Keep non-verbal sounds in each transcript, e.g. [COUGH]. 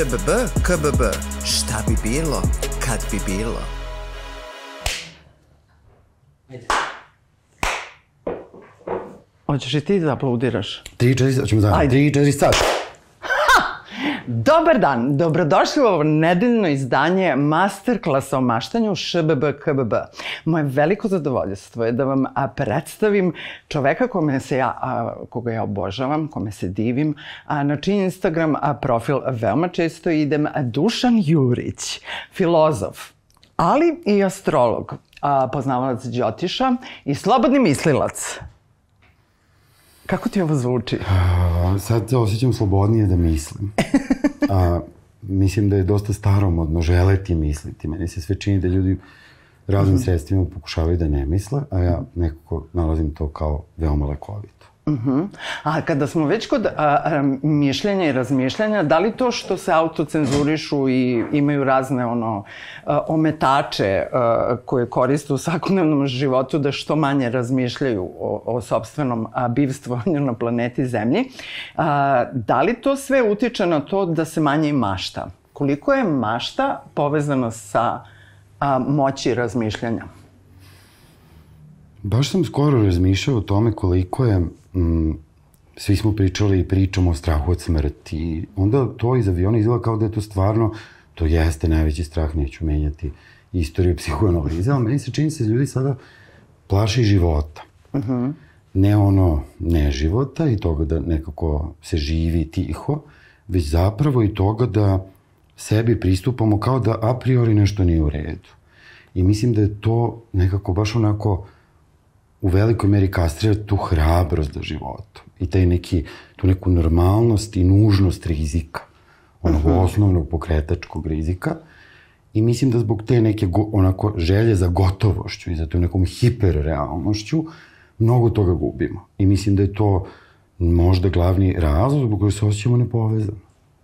ŠBB, KBB. Šta bi bilo, kad bi bilo? Hoćeš i ti da aplaudiraš? 3, 4, hoćemo zajedno. Ajde. 3, 4, sad. Dobar dan, dobrodošli u ovo nedeljno izdanje masterklasa o maštanju ŠBB KBB. Moje veliko zadovoljstvo je da vam predstavim čoveka kome se ja, koga ja obožavam, kome se divim, a, na čiji Instagram profil veoma često idem, Dušan Jurić, filozof, ali i astrolog, poznavalac Đotiša i slobodni mislilac. Kako ti ovo zvuči? A, sad se osjećam slobodnije da mislim. A, mislim da je dosta staromodno želeti misliti. Meni se sve čini da ljudi raznim sredstvima pokušavaju da ne misle, a ja nekako nalazim to kao veoma lekovito. Mhm. A kada smo već kod a, a, mišljenja i razmišljanja, da li to što se autocenzurišu i imaju razne ono a, ometače a, koje koriste u svakodnevnom životu da što manje razmišljaju o, o sobstvenom a, na planeti Zemlji, a, da li to sve utiče na to da se manje mašta? Koliko je mašta povezano sa a, moći razmišljanja? Baš sam skoro razmišljao o tome koliko je, mm, svi smo pričali i pričamo o strahu od smrti. I onda to iz aviona izgleda kao da je to stvarno, to jeste najveći strah, neću menjati istoriju psihoanalize, ali meni se čini se ljudi sada plaši života. Uh -huh. Ne ono ne života i toga da nekako se živi tiho, već zapravo i toga da sebi pristupamo kao da a priori nešto nije u redu. I mislim da je to nekako baš onako u velikoj meri kastrira tu hrabrost za životom i taj neki, tu neku normalnost i nužnost rizika, onog uh -huh. osnovnog pokretačkog rizika. I mislim da zbog te neke go, onako želje za gotovošću i za tu nekom hiperrealnošću mnogo toga gubimo. I mislim da je to možda glavni razlog zbog koga se osjećamo nepovezano.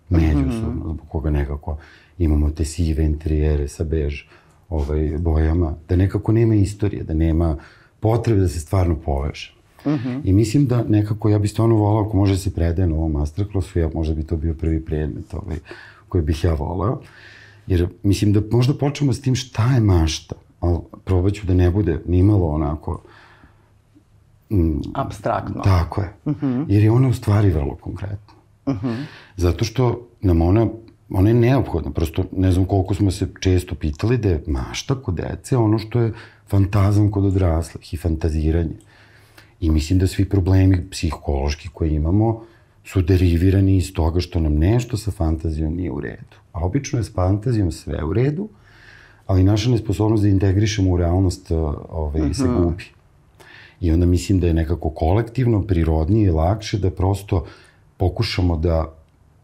Međusobno, uh -huh. zbog koga nekako imamo te sive interijere sa bež ovaj, bojama, da nekako nema istorije, da nema potrebe da se stvarno poveže. Uh -huh. I mislim da nekako, ja bih stvarno volao, ako može da se predaje na ovom masterclassu, ja možda bi to bio prvi predmet ovaj, koji bih ja volao. Jer mislim da možda počnemo s tim šta je mašta, ali probat ću da ne bude nimalo onako... Mm, Abstraktno. Tako je. Uh -huh. Jer je ona u stvari vrlo konkretna. Uh -huh. Zato što nam ona ona je neophodna, prosto ne znam koliko smo se često pitali da je mašta kod dece ono što je fantazam kod odraslih i fantaziranje. I mislim da svi problemi psihološki koje imamo su derivirani iz toga što nam nešto sa fantazijom nije u redu. A obično je s fantazijom sve u redu, ali naša nesposobnost da integrišemo u realnost ovaj, uh -huh. se mhm. gubi. I onda mislim da je nekako kolektivno, prirodnije i lakše da prosto pokušamo da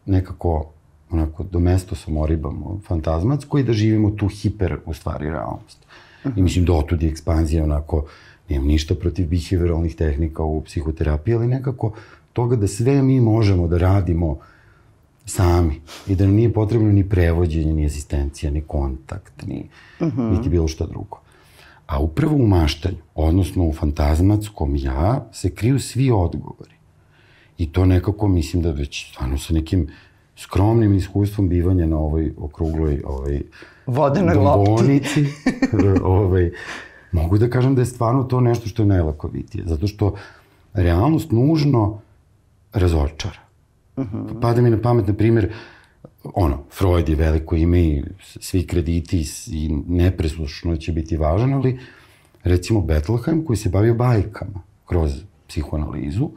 nekako onako do mesto samoribamo fantazmatsko i da živimo tu hiper, u stvari, realnost. Uh -huh. I mislim da otud je ekspanzija onako, nemam ništa protiv behavioralnih tehnika u psihoterapiji, ali nekako toga da sve mi možemo da radimo sami i da nam nije potrebno ni prevođenje, ni asistencija, ni kontakt, ni, uh -huh. niti bilo šta drugo. A upravo u maštanju, odnosno u fantazmatskom ja, se kriju svi odgovori. I to nekako mislim da već stvarno sa nekim skromnim iskustvom bivanja na ovoj okrugloj ovaj, vodenoj lopti. [LAUGHS] ovaj, mogu da kažem da je stvarno to nešto što je najlakovitije. Zato što realnost nužno razočara. Uh mhm. -huh. Pada mi na pamet, na primjer, ono, Freud je veliko ime i svi krediti i nepreslušno će biti važan, ali recimo Betlehem koji se bavio bajkama kroz psihoanalizu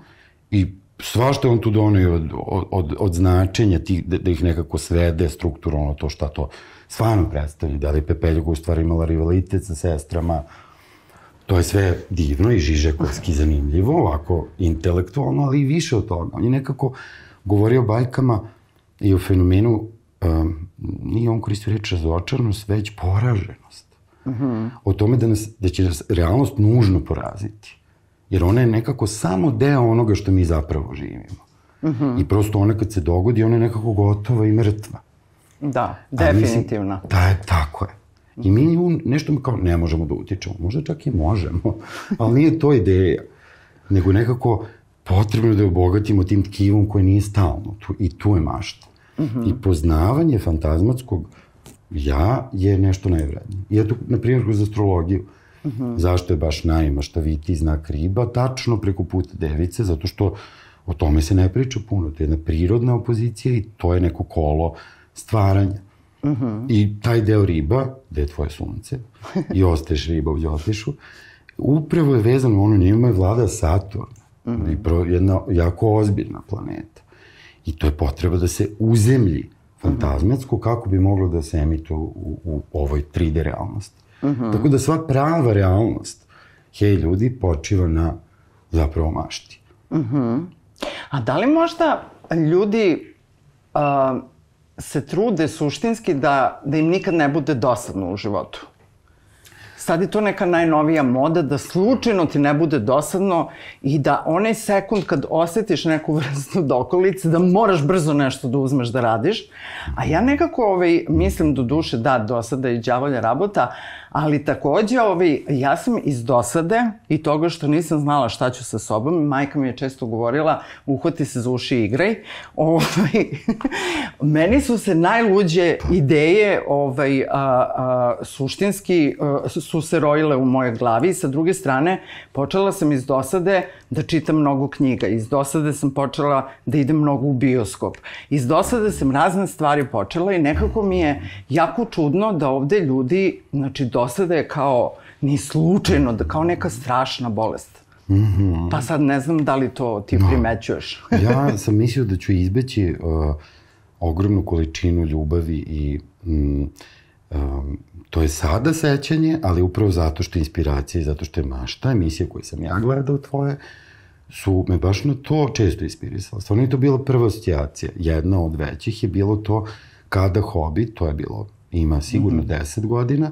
i svašta on tu donio od, od, od značenja tih, da, da ih nekako svede strukturalno to šta to stvarno predstavlja. Da li Pepeljuga u stvari imala rivalitet sa sestrama, to je sve divno i žižekovski zanimljivo, ovako intelektualno, ali i više od toga. On je nekako govorio o bajkama i o fenomenu, um, nije on koristio reč razočarnost, već poraženost. Mhm. -huh. O tome da, nas, da će nas realnost nužno poraziti. Jer ona je nekako samo deo onoga što mi zapravo živimo. Mhm. -huh. I prosto ona kad se dogodi, ona je nekako gotova i mrtva. Da, definitivno. Mislim, da, je, tako je. I mi nju nešto kao ne možemo da utičemo. Možda čak i možemo, [LAUGHS] ali nije to ideja. Nego nekako potrebno da je obogatimo tim tkivom koje nije stalno. Tu, I tu je mašta. Uh -huh. I poznavanje fantazmatskog ja je nešto najvrednije. I eto, na primjer, kroz astrologiju. Uh -huh. Zašto je baš najmaštaviti znak riba? Tačno preko puta device, zato što o tome se ne priča puno. To je jedna prirodna opozicija i to je neko kolo stvaranja. Uh -huh. I taj deo riba, gde je tvoje sunce, i [LAUGHS] ostaješ riba u Đotišu, upravo je vezano, ono njima je vlada Saturn. Uh -huh. I pro, jedna jako ozbiljna planeta. I to je potreba da se uzemlji fantazmatsko kako bi moglo da se emituje u, u ovoj 3D realnosti. Uh -huh. Tako da sva prava realnost, hej ljudi, počiva na zapravo mašti. Uh -huh. A da li možda ljudi uh, se trude suštinski da, da im nikad ne bude dosadno u životu? Sad je to neka najnovija moda, da slučajno ti ne bude dosadno i da onaj sekund kad osetiš neku [LAUGHS] vrstu dokolice, da moraš brzo nešto da uzmeš da radiš. A ja nekako ovaj, mislim do duše da dosada i djavolja rabota, ali takođe ovaj, ja sam iz dosade i toga što nisam znala šta ću sa sobom, majka mi je često govorila uhvati se za uši i igraj. [LAUGHS] Ovaj, meni su se najluđe ideje ovaj, a, a, suštinski a, su se rojile u mojoj glavi i sa druge strane počela sam iz dosade da čitam mnogo knjiga. Iz dosade sam počela da idem mnogo u bioskop. Iz dosade sam razne stvari počela i nekako mi je jako čudno da ovde ljudi, znači dosada je kao ni slučajno, da kao neka strašna bolest. Mm -hmm. Pa sad ne znam da li to ti no. primećuješ. [LAUGHS] ja sam mislio da ću izbeći uh, ogromnu količinu ljubavi i mm, um, to je sada sećanje, ali upravo zato što je inspiracija i zato što je mašta, emisija koju sam ja gledao tvoje, su me baš na to često inspirisala. Stvarno je to bila prva asocijacija. Jedna od većih je bilo to kada hobi, to je bilo, ima sigurno mm -hmm. 10 godina,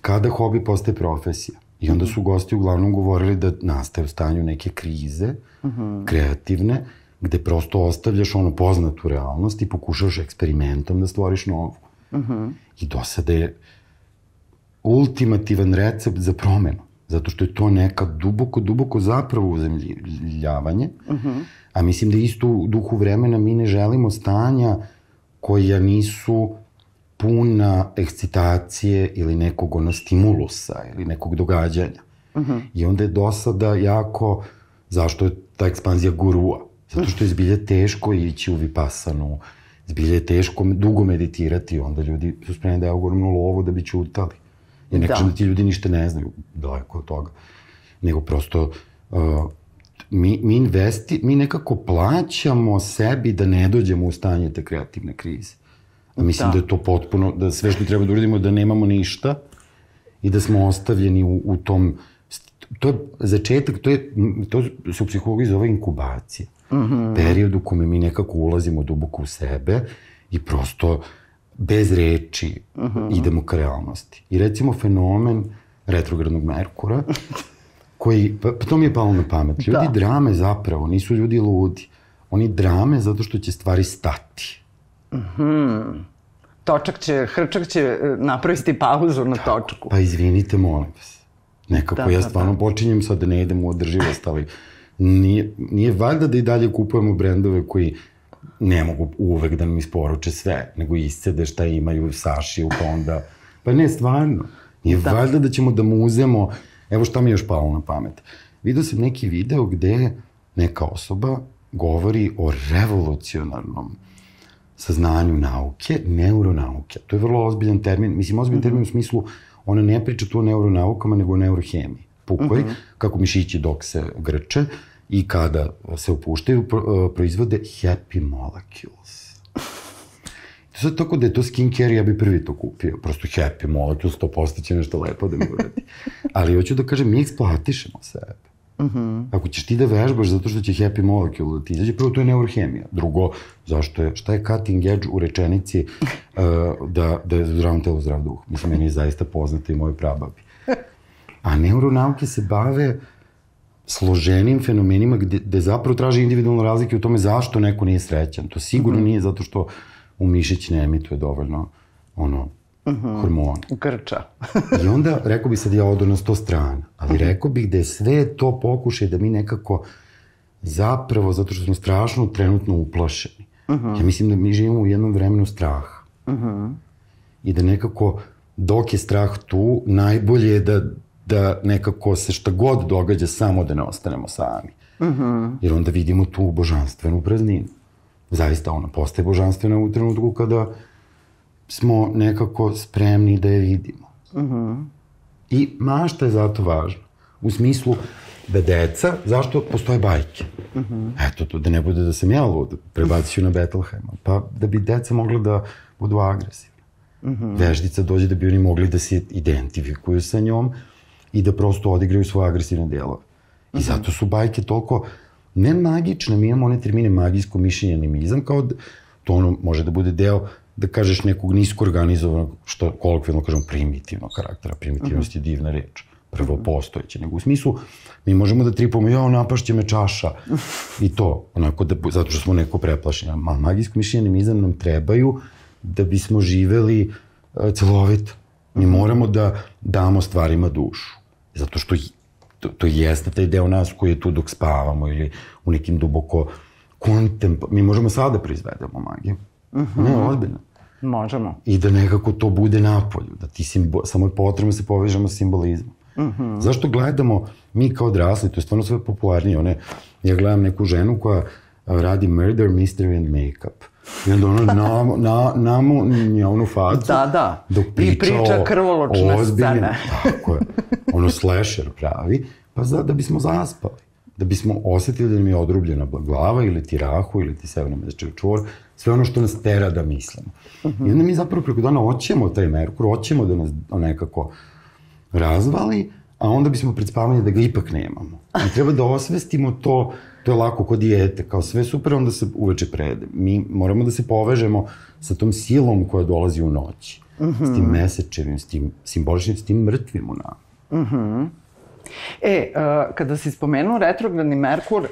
kada hobi postaje profesija. I onda su gosti uglavnom govorili da nastaje u stanju neke krize, mm -hmm. kreativne, gde prosto ostavljaš ono poznatu realnost i pokušaš eksperimentom da stvoriš novu. Mm -hmm. I do sada je ultimativan recept za promenu. Zato što je to neka duboko, duboko zapravo uzemljavanje. Uh -huh. A mislim da isto u duhu vremena mi ne želimo stanja koja nisu puna ekscitacije ili nekog ono stimulusa ili nekog događanja. Uh -huh. I onda je dosada jako, zašto je ta ekspanzija gurua? Zato što je zbilje teško ići u vipasanu, zbilje je teško dugo meditirati, onda ljudi su spremni da je ogromnu lovu da bi čutali. Ja ne da. kažem da ti ljudi ništa ne znaju, daleko od toga. Nego prosto, uh, mi, mi, investi, mi nekako plaćamo sebi da ne dođemo u stanje te kreativne krize. A mislim da. da je to potpuno, da sve što treba da uradimo da nemamo ništa i da smo ostavljeni u, u tom, to je začetak, to, je, to se u psihologiji zove inkubacija. Mm -hmm. Period u kome mi nekako ulazimo duboko u sebe i prosto uh, bez reči uh -huh. idemo ka realnosti. I recimo fenomen retrogradnog Merkura, [LAUGHS] koji, pa, pa to mi je palo na pamet. Ljudi da. drame zapravo, nisu ljudi ludi. Oni drame zato što će stvari stati. Uh -huh. Točak će, hrčak će e, napraviti pauzu na točku. Pa izvinite, molim vas. Nekako da, ja da, stvarno da. počinjem sad da ne idem u održivost, ali nije, nije valjda da i dalje kupujemo brendove koji ne mogu uvek da nam isporuče sve, nego iscede šta imaju Sašiju, pa onda... Pa ne, stvarno. Nije da. valjda da ćemo da mu uzemo... Evo šta mi je još palo na pamet. Vidio sam neki video gde neka osoba govori o revolucionarnom saznanju nauke, neuronauke. To je vrlo ozbiljan termin. Mislim, ozbiljan mm -hmm. termin u smislu, ona ne priča tu o neuronaukama, nego o neurohemiji. Pukoj, mm -hmm. kako mišići dok se grče i kada se opuštaju, e, proizvode happy molecules. To sad tako da je to skincare, ja bi prvi to kupio. Prosto happy molecules, to postaće nešto lepo da mi uradi. Ali hoću da kažem, mi eksploatišemo sebe. Mhm. -huh. Ako ćeš ti da vežbaš zato što će happy molecule da ti izađe, prvo to je neurohemija. Drugo, zašto je, šta je cutting edge u rečenici uh, da, da je zdravom telu zdrav duh? Mislim, meni je zaista poznata i moje prababi. A neuronauke se bave uh, složenim fenomenima gde, gde zapravo traži individualne razlike u tome zašto neko nije srećan. To sigurno mm -hmm. nije zato što u mišić ne emituje dovoljno ono, mhm. -huh. hormona. Grča. [LAUGHS] I onda, rekao bi sad ja odo na sto strana, ali mhm. rekao bih da je sve to pokušaj da mi nekako zapravo, zato što smo strašno trenutno uplašeni, Uh -huh. Ja mislim da mi živimo u jednom vremenu straha. Uh -huh. I da nekako, dok je strah tu, najbolje je da, da nekako se šta god događa samo da ne ostanemo sami. Uh -huh. Jer onda vidimo tu božanstvenu prazninu. Zaista ona postaje božanstvena u trenutku kada smo nekako spremni da je vidimo. Uh -huh. I mašta je zato važna. U smislu da deca, zašto postoje bajke? Uh -huh. Eto, to da ne bude da sam ja lud, prebacit na Bethlehema. Pa da bi deca mogla da budu agresivne. Uh -huh. Veždica dođe da bi oni mogli da se identifikuju sa njom i da prosto odigraju svoje agresivne delove. I zato su bajke toliko ne magične, mi imamo one termine magijsko mišljenje, animizam, kao da, to ono može da bude deo da kažeš nekog nisko organizovanog, što kolokvijalno kažem, primitivnog karaktera. Primitivnost je divna reč prvo postojeće, nego u smislu mi možemo da tripamo, ja, napašće me čaša i to, onako da, zato što smo neko preplašeni. A magijsko mišljenje animizam nam trebaju da bismo živeli uh, celovito. Mi moramo da damo stvarima dušu. Zato što to, to jeste taj deo nas koji je tu dok spavamo ili u nekim duboko kontemp... Mi možemo sada da proizvedemo magiju. Uh -huh. Ne, ozbiljno. Možemo. I da nekako to bude napolju, da ti simbol, samo je potrebno da se povežemo s simbolizmom. Uh -huh. Zašto gledamo, mi kao odrasli, to je stvarno sve popularnije, one, ja gledam neku ženu koja radi murder, mystery and make-up. I onda ono nam, [LAUGHS] na, namu njavnu facu. Da, da. Dok priča I priča krvoločne ozbiljnim, scene. [LAUGHS] Tako je. Ono slasher pravi. Pa za, da bismo zaspali. Da bismo osetili da nam je odrubljena glava ili ti rahu ili ti severno mesečiv čvor. Sve ono što nas tera da mislimo. Uh -huh. I onda mi zapravo preko dana hoćemo taj Merkur, hoćemo da nas nekako razvali, a onda bismo pred spavanje da ga ipak nemamo. I treba da osvestimo to to je lako kod dijete, kao sve super, onda se uveče prede. Mi moramo da se povežemo sa tom silom koja dolazi u noći. Mm -hmm. S tim mesečevim, s tim simboličnim, s tim mrtvim u nama. Mm -hmm. E, uh, kada si spomenuo retrogradni Merkur, uh,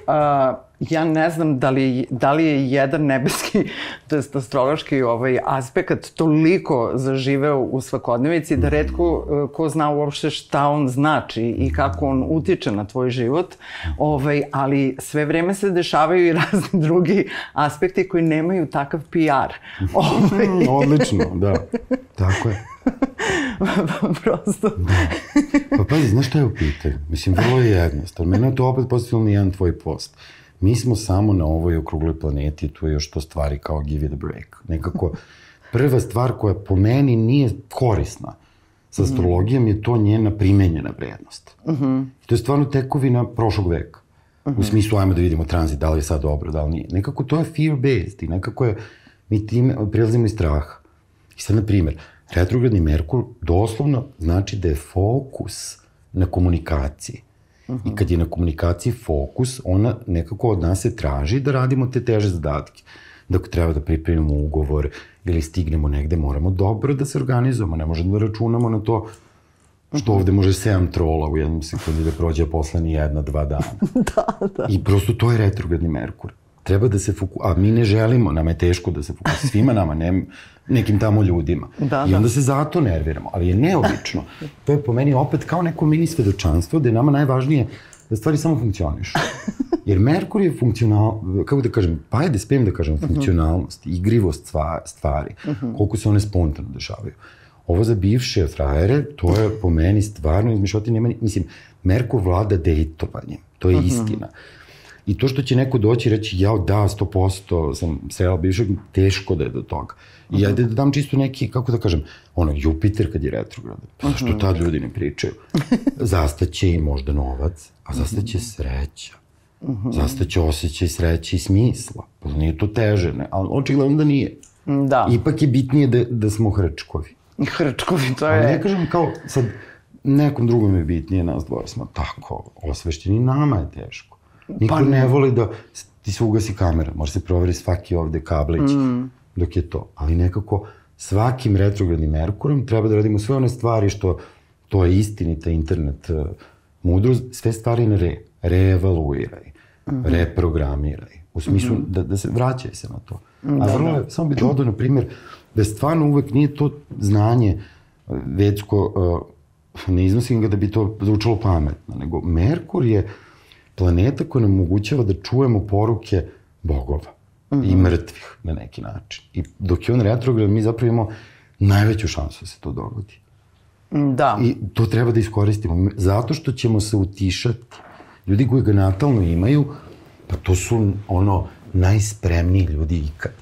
ja ne znam da li, da li je jedan nebeski, [LAUGHS] to je astrološki ovaj, aspekt toliko zaživeo u svakodnevici da redko uh, ko zna uopšte šta on znači i kako on utiče na tvoj život, ovaj, ali sve vreme se dešavaju i [LAUGHS] razni drugi aspekti koji nemaju takav PR. [LAUGHS] Ovaj. Odlično, da. Tako je. [LAUGHS] Prosto. Da. Pa pazi, znaš šta je u pitanju? Mislim, vrlo je jednostavno. Mene je to opet postavilo jedan tvoj post. Mi smo samo na ovoj okrugloj planeti, tu je još to stvari kao give it a break. Nekako, prva stvar koja po meni nije korisna sa astrologijom je to njena primenjena vrednost. Uh -huh. I to je stvarno tekovina prošlog veka. Uh -huh. U smislu, ajmo da vidimo tranzit, da li je sad dobro, da li nije. Nekako to je fear-based i nekako je, mi time prilazimo iz straha. I sad, na primjer, retrogradni Merkur doslovno znači da je fokus na komunikaciji. Uh -huh. I kad je na komunikaciji fokus, ona nekako od nas se traži da radimo te teže zadatke. Dok treba da pripremimo ugovor ili stignemo negde, moramo dobro da se organizujemo. Ne možemo da računamo na to što ovde može 7 trola u jednom sekundi da prođe, posle ni jedna, dva dana. [LAUGHS] da, da. I prosto to je retrogradni Merkur. Treba da se fokus... A mi ne želimo, nama je teško da se fokus... Svima nama, ne, nekim tamo ljudima. Da, I da. onda se zato nerviramo. Ali je neobično. To je po meni opet kao neko mini svedočanstvo da je nama najvažnije da stvari samo funkcionišu. [LAUGHS] Jer Merkur je funkcional, kako da kažem, pa da spijem da kažem, funkcionalnost, igrivost stvari, koliko se one spontano dešavaju. Ovo za bivše frajere, to je po meni stvarno izmišljati, nema, mislim, Merkur vlada dejtovanjem, to je istina. I to što će neko doći i reći, ja da, 100% sam srela bivšeg, teško da je do toga. I ja da dam čisto neki, kako da kažem, ono, Jupiter kad je retrograd, pa što mhm. tad ljudi ne pričaju. [LAUGHS] Zastaće i možda novac, a zastaće mhm. sreća. Zastaće osjećaj sreće i smisla. Pa nije to teže, ne? ali očigledno da nije. Da. Ipak je bitnije da, da smo hrčkovi. Hrčkovi, to je... Ali ne kažem kao, sad, nekom drugom je bitnije, nas dvoje smo tako osvešćeni, nama je teško. Niko pa ne. ne voli da ti se ugasi kamera, može se proveri svaki ovde kablić. Mm dok je to. Ali nekako svakim retrogradnim Merkurom treba da radimo sve one stvari što to je istinita internet uh, mudrost, sve stvari na re. Reevaluiraj, mm -hmm. reprogramiraj. U smislu mm -hmm. da, da se vraćaj se na to. Da, A vrlo da. samo bi dodao, na primjer, da stvarno uvek nije to znanje uh, vedsko, uh, ne iznosim ga da bi to zvučalo pametno, nego Merkur je planeta koja nam omogućava da čujemo poruke bogova. mm -hmm. i mrtvih na neki način. I dok je on retrograd, mi zapravo imamo najveću šansu da se to dogodi. Da. I to treba da iskoristimo. Zato što ćemo se utišati. Ljudi koji ga natalno imaju, pa to su ono najspremniji ljudi ikad.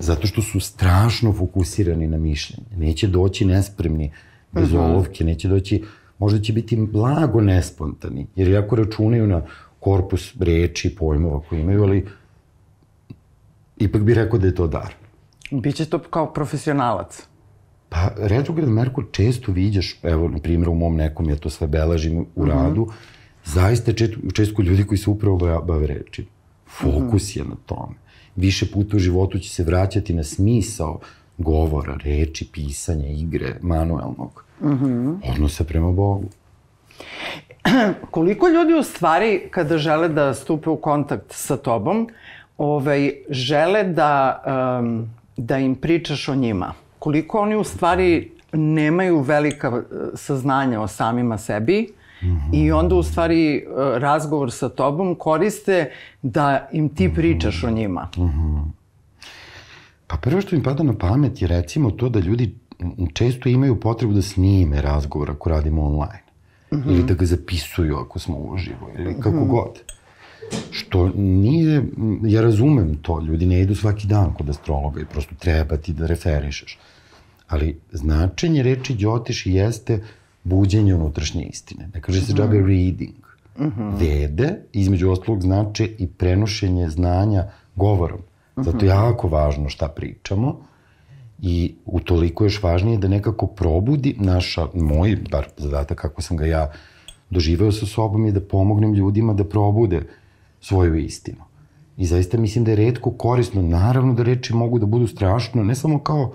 Zato što su strašno fokusirani na mišljenje. Neće doći nespremni, bez uh -huh. olovke, neće doći, možda će biti blago nespontani, jer jako računaju na korpus reči, pojmova koje imaju, ali ipak bih rekao da je to dar. Biće to kao profesionalac. Pa, retrograd Merkur često viđaš, evo, na primjer, u mom nekom, ja to sve beležim u mhm. radu, uh -huh. zaista često, često ljudi koji se upravo bave reči. Fokus uh -huh. je na tome. Više puta u životu će se vraćati na smisao govora, reči, pisanja, igre, manuelnog. Mhm. -huh. Odnosa prema Bogu. [CLEARS THROAT] Koliko ljudi u stvari, kada žele da stupe u kontakt sa tobom, ovaj, žele da, um, da im pričaš o njima? koliko oni u stvari nemaju velika e, saznanja o samima sebi mm -hmm. i onda u stvari e, razgovor sa tobom koriste da im ti pričaš o njima. Mm -hmm. Pa prvo što mi pada na pamet je recimo to da ljudi često imaju potrebu da snime razgovor ako radimo online. Mm -hmm. Ili da ga zapisuju ako smo uživo ili kako mm -hmm. god. Što nije, ja razumem to, ljudi ne idu svaki dan kod astrologa i prosto treba ti da referišeš. Ali značenje reči Đotiš jeste buđenje unutrašnje istine. Ne kaže se mm -hmm. džabe reading. Mm -hmm. Vede, između ostalog, znače i prenošenje znanja govorom. Zato je jako važno šta pričamo i utoliko još važnije da nekako probudi naša, moj, bar zadatak kako sam ga ja doživeo sa sobom je da pomognem ljudima da probude svoju istinu. I zaista mislim da je redko korisno, naravno da reči mogu da budu strašno, ne samo kao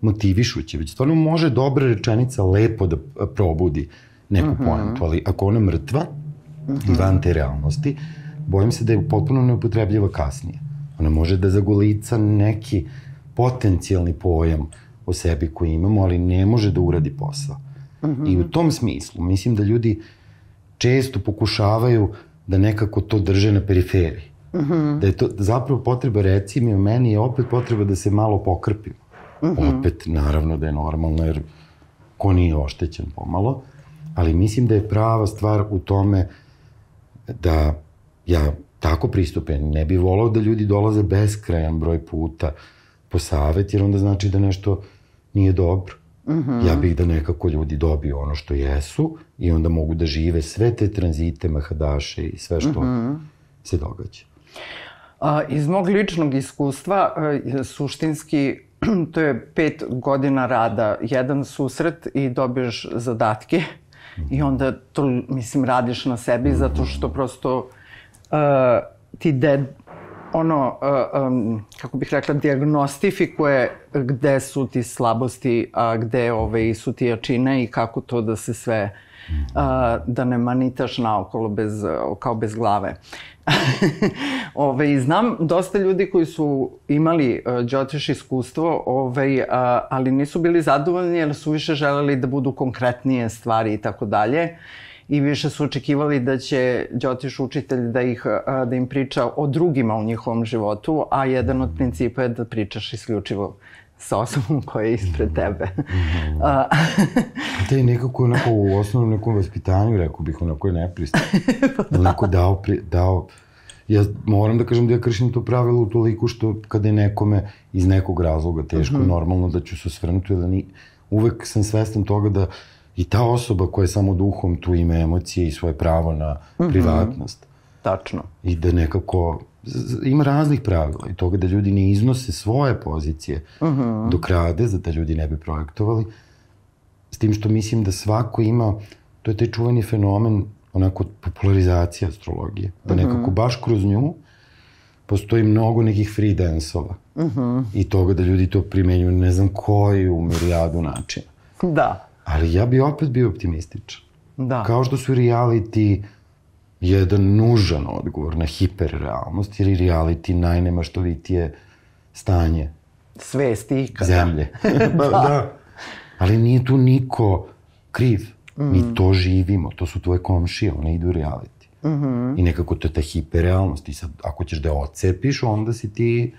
motivišuće, već stvarno može dobra rečenica lepo da probudi neku uh mhm. -huh. pojentu, ali ako ona mrtva uh -huh. i van te realnosti, bojim se da je potpuno neupotrebljiva kasnije. Ona može da zagolica neki potencijalni pojam o sebi koji imamo, ali ne može da uradi posao. Uh -huh. I u tom smislu, mislim da ljudi često pokušavaju da nekako to drže na periferiji. Uh -huh. Da je to zapravo potreba, reci mi, meni je opet potreba da se malo pokrpimo. Uh mhm. -huh. Opet, naravno da je normalno, jer ko nije oštećen pomalo, ali mislim da je prava stvar u tome da ja tako pristupem. Ne bih volao da ljudi dolaze beskrajan broj puta po savet, jer onda znači da nešto nije dobro. Uh mhm. -huh. Ja bih da nekako ljudi dobiju ono što jesu i onda mogu da žive sve te tranzite, mahadaše i sve što uh mhm. -huh. se događa. A, iz mog ličnog iskustva, suštinski, [CLEARS THROAT] to je pet godina rada, jedan susret i dobiješ zadatke i onda to, mislim, radiš na sebi zato što prosto uh, ti de, ono, uh, um, kako bih rekla, diagnostifikuje gde su ti slabosti, a gde ove, su ti jačine i kako to da se sve uh, da ne manitaš naokolo bez, kao bez glave. [LAUGHS] ove, znam dosta ljudi koji su imali uh, džotiš iskustvo, ove, uh, ali nisu bili zadovoljni jer su više želeli da budu konkretnije stvari i tako dalje i više su očekivali da će Đotiš učitelj da, ih, da im priča o drugima u njihovom životu, a jedan od principa je da pričaš isključivo sa osobom koja je ispred tebe. Mm. Te je nekako onako u osnovnom nekom vaspitanju, rekao bih, onako je nepristano. [LAUGHS] pa da. Onako dao, pri, dao, ja moram da kažem da ja kršim to pravilo u toliko što kada je nekome iz nekog razloga teško, mm -hmm. normalno da ću se osvrnuti, da ni, uvek sam svestan toga da i ta osoba koja je samo duhom tu ima emocije i svoje pravo na mm -hmm. privatnost. Tačno. I da nekako ima raznih pravila i toga da ljudi ne iznose svoje pozicije uh mhm. -huh. dok rade, za da ljudi ne bi projektovali. S tim što mislim da svako ima, to je taj čuveni fenomen onako popularizacija astrologije. Da mhm. nekako baš kroz nju postoji mnogo nekih free dance-ova. Uh mhm. -huh. I toga da ljudi to primenjuju ne znam koju milijadu načina. Da. Ali ja bi opet bio optimističan. Da. Kao što su reality jedan nužan odgovor na hiperrealnost, jer i reality najnemaštovitije stanje svesti ikada. Zemlje. [LAUGHS] [LAUGHS] da. da. Ali nije tu niko kriv. Mm. Mi to živimo, to su tvoje komšije, one idu reality. Mm -hmm. I nekako to je ta hiperrealnost. I sad, ako ćeš da je ocepiš, onda si ti...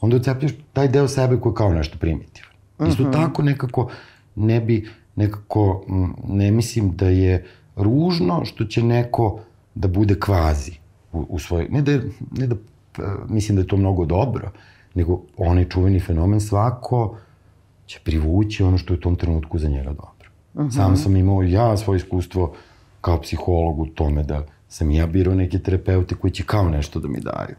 Onda ocepiš taj deo sebe koji je kao nešto primitivan. Mm -hmm. Isto tako nekako ne bi, nekako, ne mislim da je ružno što će neko da bude kvazi u, u svoj... Ne da, ne da mislim da je to mnogo dobro, nego onaj čuveni fenomen svako će privući ono što je u tom trenutku za njega dobro. Uh -huh. Sam sam imao ja svoje iskustvo kao psiholog u tome da sam ja birao neke terapeute koji će kao nešto da mi daju.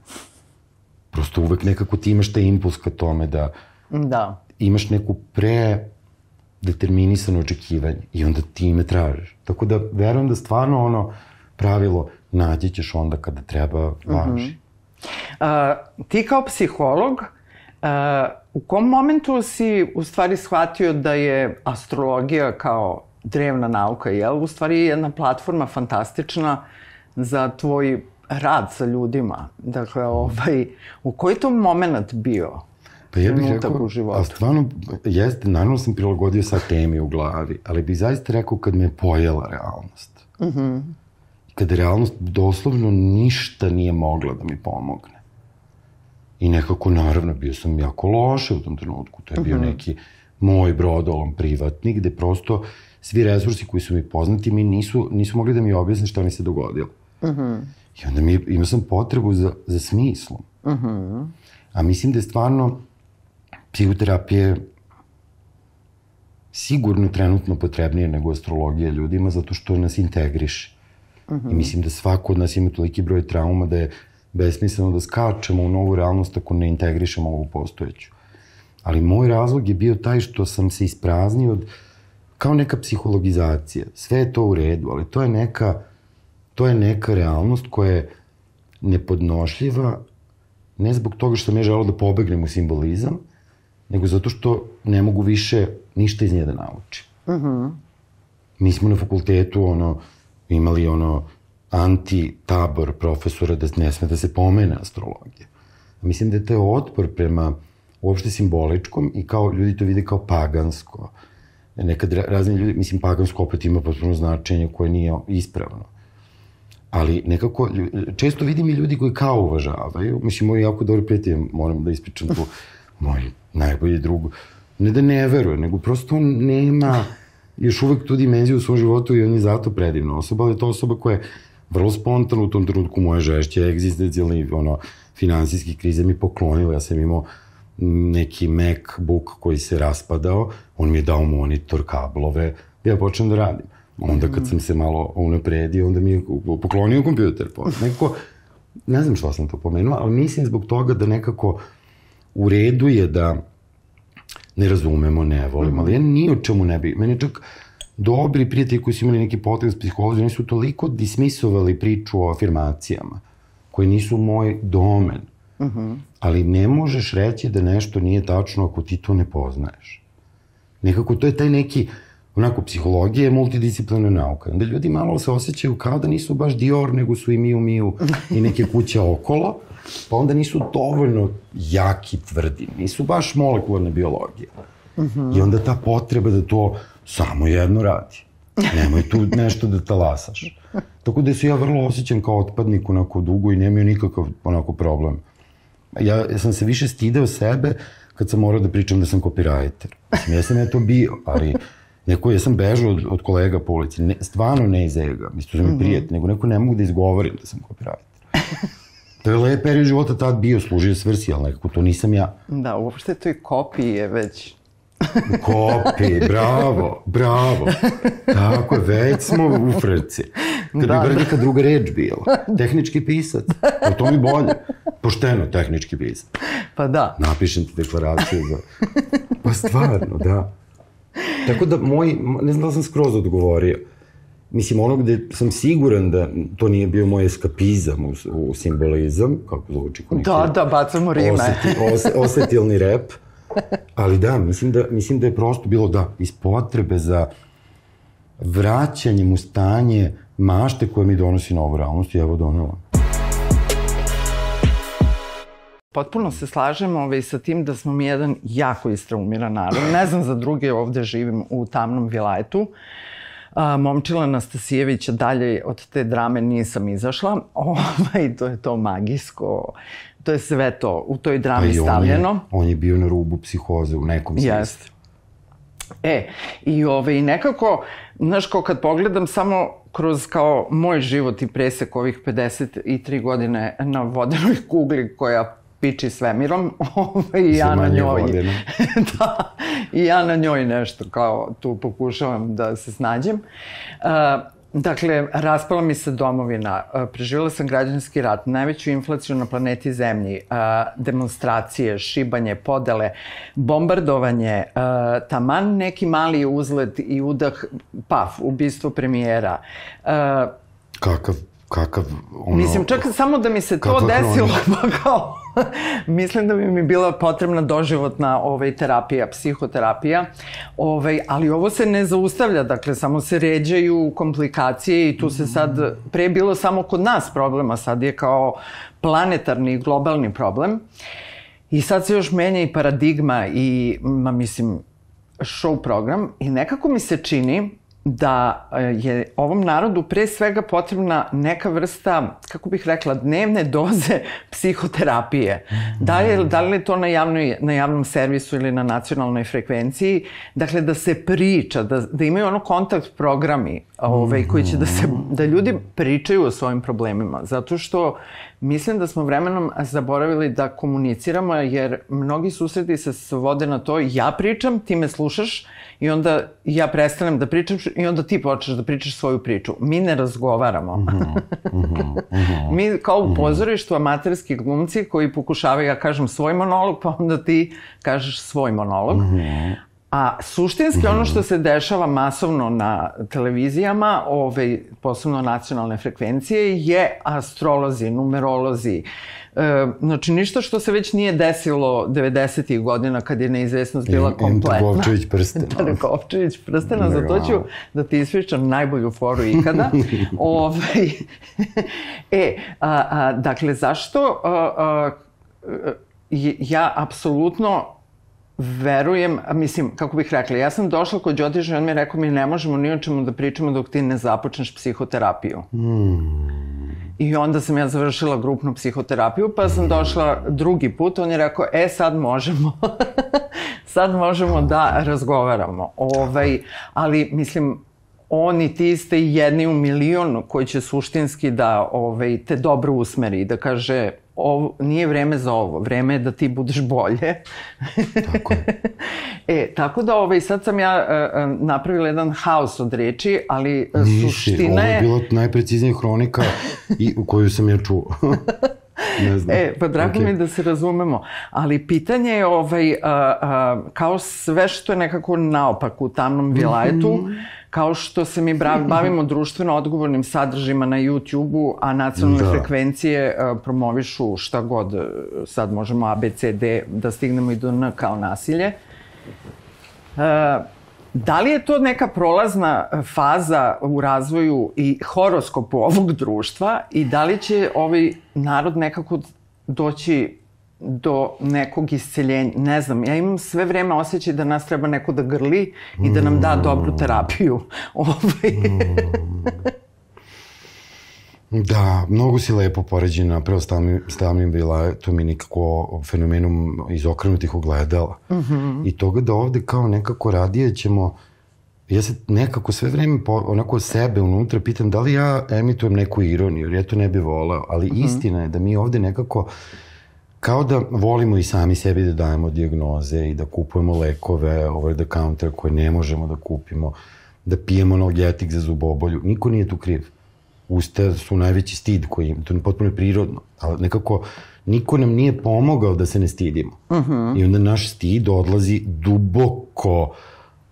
Prosto uvek nekako ti imaš taj impuls ka tome da, da. imaš neku pre determinisano očekivanje i onda ti me tražiš. Tako da verujem da stvarno ono pravilo naći ćeš onda kada treba važi. Uh -huh. uh, ti kao psiholog uh, u kom momentu si u stvari shvatio da je astrologija kao drevna nauka, jel? U stvari jedna platforma fantastična za tvoj rad sa ljudima. Dakle, ovaj, u koji to moment bio? Pa ja bih rekao, u životu? a stvarno, jeste, naravno sam prilagodio sa temi u glavi, ali bih zaista rekao kad me je pojela realnost. Uh mhm. -huh. Kada realnost doslovno ništa nije mogla da mi pomogne. I nekako, naravno, bio sam jako loše u tom trenutku. To je bio uh mhm. -huh. neki moj brodolom privatnik, gde prosto svi resursi koji su mi poznati mi nisu, nisu mogli da mi objasne šta mi se dogodilo. Uh mhm. -huh. I onda mi, imao sam potrebu za, za smislom. Uh -huh. A mislim da je stvarno psihoterapija sigurno trenutno potrebnije nego astrologija ljudima zato što nas integriše. Uh -huh. I mislim da svako od nas ima toliki broj trauma da je besmisleno da skačemo u novu realnost ako ne integrišemo ovu postojeću. Ali moj razlog je bio taj što sam se ispraznio od, kao neka psihologizacija. Sve je to u redu, ali to je neka, to je neka realnost koja je nepodnošljiva, ne zbog toga što sam ja želao da pobegnem u simbolizam, nego zato što ne mogu više ništa iz nje da naučim. Uh. -huh. Mi smo na fakultetu ono, imali ono anti-tabor profesora da ne sme da se pomene astrologija. Mislim da je to otpor prema uopšte simboličkom i kao ljudi to vide kao pagansko. Nekad razni ljudi, mislim, pagansko opet ima potpuno značenje koje nije ispravno. Ali nekako, često vidim i ljudi koji kao uvažavaju, mislim, moj jako dobro prijatelj, moram da ispričam tu, [LAUGHS] moj najbolji drug, ne da ne veruje, nego prosto on nema još uvek tu dimenziju u svom životu i on je zato predivna osoba, ali je to osoba koja je vrlo spontano u tom trenutku moje žešće egzistencijalne ono, finansijske krize mi poklonila. Ja sam imao neki MacBook koji se raspadao, on mi je dao monitor, kablove, ja počnem da radim. Onda kad sam se malo unapredio, onda mi je poklonio kompjuter. Nekako, ne znam što sam to pomenula, ali mislim zbog toga da nekako u redu je da ne razumemo, ne volimo, ali ja ni o čemu ne bi, meni čak dobri prijatelji koji su imali neki potreb s psihologijom, oni su toliko dismisovali priču o afirmacijama, koji nisu moj domen. Uh mhm. -huh. Ali ne možeš reći da nešto nije tačno ako ti to ne poznaješ. Nekako to je taj neki, onako, psihologija je multidisciplinarna nauka. Onda ljudi malo se osjećaju kao da nisu baš Dior, nego su i Miu Miu i neke kuće okolo, pa onda nisu dovoljno jaki, tvrdi, nisu baš molekularne biologije. Mhm. -huh. I onda ta potreba da to samo jedno radi. Nemoj tu nešto da talasaš. Tako da se ja vrlo osjećam kao otpadnik onako dugo i nemaju nikakav onako problem. Ja, ja sam se više stideo sebe kad sam morao da pričam da sam copywriter. Mislim, ja sam ja to bio, ali neko, ja sam bežao od, od kolega po ulici, ne, stvarno ne iz ega, mislim, to su mi mhm. prijatelji, nego neko ne mogu da izgovorim da sam copywriter. To je lep period života tad bio, služio svrsi, ali nekako to nisam ja. Da, uopšte to je već Kopi, bravo, bravo. Tako je, već smo u frci. Kad da, bi bar neka druga reč bila. Tehnički pisac. O to mi bolje. Pošteno, tehnički pisac. Pa da. Napišem ti deklaraciju za... Pa stvarno, da. Tako da moj, ne znam da sam skroz odgovorio. Mislim, ono gde sam siguran da to nije bio moj eskapizam u, u simbolizam, kako zvuči ko neki... Da, da, bacamo rime. Oseti, ose, osetilni rep. Ali da, mislim da, mislim da je prosto bilo da, iz potrebe za vraćanjem u stanje mašte koje mi donosi novu realnost i evo donela. Potpuno se slažemo ovaj, sa tim da smo mi jedan jako istraumiran narod. Ne znam za druge, ovde živim u tamnom vilajetu. A, Momčila Nastasijevića dalje od te drame nisam izašla. [LAUGHS] Ovaj, to je to magijsko, to je sve to u toj drami Pa i on je, stavljeno. on je bio na rubu psihoze u nekom smislu. Jeste. E, i ovaj, nekako, znaš, kao kad pogledam samo kroz kao moj život i presek ovih 53 godine na vodenoj kugli koja piči svemirom, [LAUGHS] ovaj, i ja na njoj. [LAUGHS] da, i ja na njoj nešto kao tu pokušavam da se snađem. Uh, Dakle, raspala mi se domovina, uh, preživjela sam građanski rat, najveću inflaciju na planeti Zemlji, uh, demonstracije, šibanje, podele, bombardovanje, taman neki mali uzlet i udah, paf, ubistvo premijera. Kakav, kakav, ono... Mislim, čak samo da mi se to desilo, [LAUGHS] pa kao, [LAUGHS] mislim da bi mi bila potrebna doživotna ovaj, terapija, psihoterapija, ovaj, ali ovo se ne zaustavlja, dakle, samo se ređaju komplikacije i tu se sad, pre bilo samo kod nas problema, sad je kao planetarni i globalni problem. I sad se još menja i paradigma i, ma mislim, show program i nekako mi se čini da e, je ovom narodu pre svega potrebna neka vrsta, kako bih rekla, dnevne doze [LAUGHS] psihoterapije. Da li, da li je to na, javnoj, na javnom servisu ili na nacionalnoj frekvenciji? Dakle, da se priča, da, da imaju ono kontakt programi ovaj, koji će da, se, da ljudi pričaju o svojim problemima. Zato što mislim da smo vremenom zaboravili da komuniciramo, jer mnogi susreti se svode na to ja pričam, ti me slušaš i onda ja prestanem da pričam i onda ti počneš da pričaš svoju priču. Mi ne razgovaramo. Mi kao u pozorištu amaterski glumci koji pokušavaju, ja kažem svoj monolog, pa onda ti kažeš svoj monolog. A suštinski ono što se dešava masovno na televizijama, ovaj, posebno nacionalne frekvencije, je astrolozi, numerolozi. E, znači, ništa što se već nije desilo 90. godina kad je neizvesnost bila em kompletna. Trgovčević prsten. [LAUGHS] Trgovčević prstena, za to ću da ti ispričam najbolju foru ikada. [LAUGHS] ovaj, [LAUGHS] e, a, a, dakle, zašto a, a, je- ja apsolutno verujem, a mislim, kako bih rekla, ja sam došla kod Đodiša i on mi je rekao mi ne možemo ni o čemu da pričamo dok ti ne započneš psihoterapiju. I onda sam ja završila grupnu psihoterapiju, pa sam došla drugi put, on je rekao, e sad možemo, [LAUGHS] sad možemo da razgovaramo. Ovaj, ali mislim, on i ti ste jedni u milion koji će suštinski da ovaj, te dobro usmeri i da kaže ovo, nije vreme za ovo, vreme je da ti budeš bolje. Tako je. [LAUGHS] e, tako da ovaj, sad sam ja uh, napravila jedan haos od reči, ali uh, Nisi, ovo suština je je... bilo najpreciznija hronika i, u koju sam ja čuo. [LAUGHS] ne znam. E, pa drago Ok. mi da se razumemo, ali pitanje je ovaj, a, a, kao sve što je nekako naopak u tamnom vilajetu, kao što se mi bavimo društveno odgovornim sadržima na YouTube-u, a nacionalne Da. frekvencije a, promovišu šta god, e, sad možemo A, B, C, D, da stignemo i do N kao nasilje. E, da li je to neka prolazna e, faza u razvoju i horoskopu ovog društva i da li će ovaj narod nekako doći do nekog isceljenja? Ne znam, ja imam sve vreme osjećaj da nas treba neko da grli i da nam da dobru terapiju. [LAUGHS] Ovaj. Da, mnogo si lepo poređena prvo stavnim, stavnim vilajetom i nikako fenomenom izokrenutih ogledala. Mm -hmm. I toga da ovde kao nekako radije ćemo ja se nekako sve vreme po, onako sebe unutra pitam da li ja emitujem neku ironiju, jer ja to ne bi voleo, ali mm -hmm. istina je da mi ovde nekako kao da volimo i sami sebi da dajemo dijagnoze i da kupujemo lekove over the counter koje ne možemo da kupimo, da pijemo analgetik za zubobolju. Niko nije tu kriv. Usta su najveći stid koji im, to je potpuno prirodno, ali nekako niko nam nije pomogao da se ne stidimo. Uh -huh. I onda naš stid odlazi duboko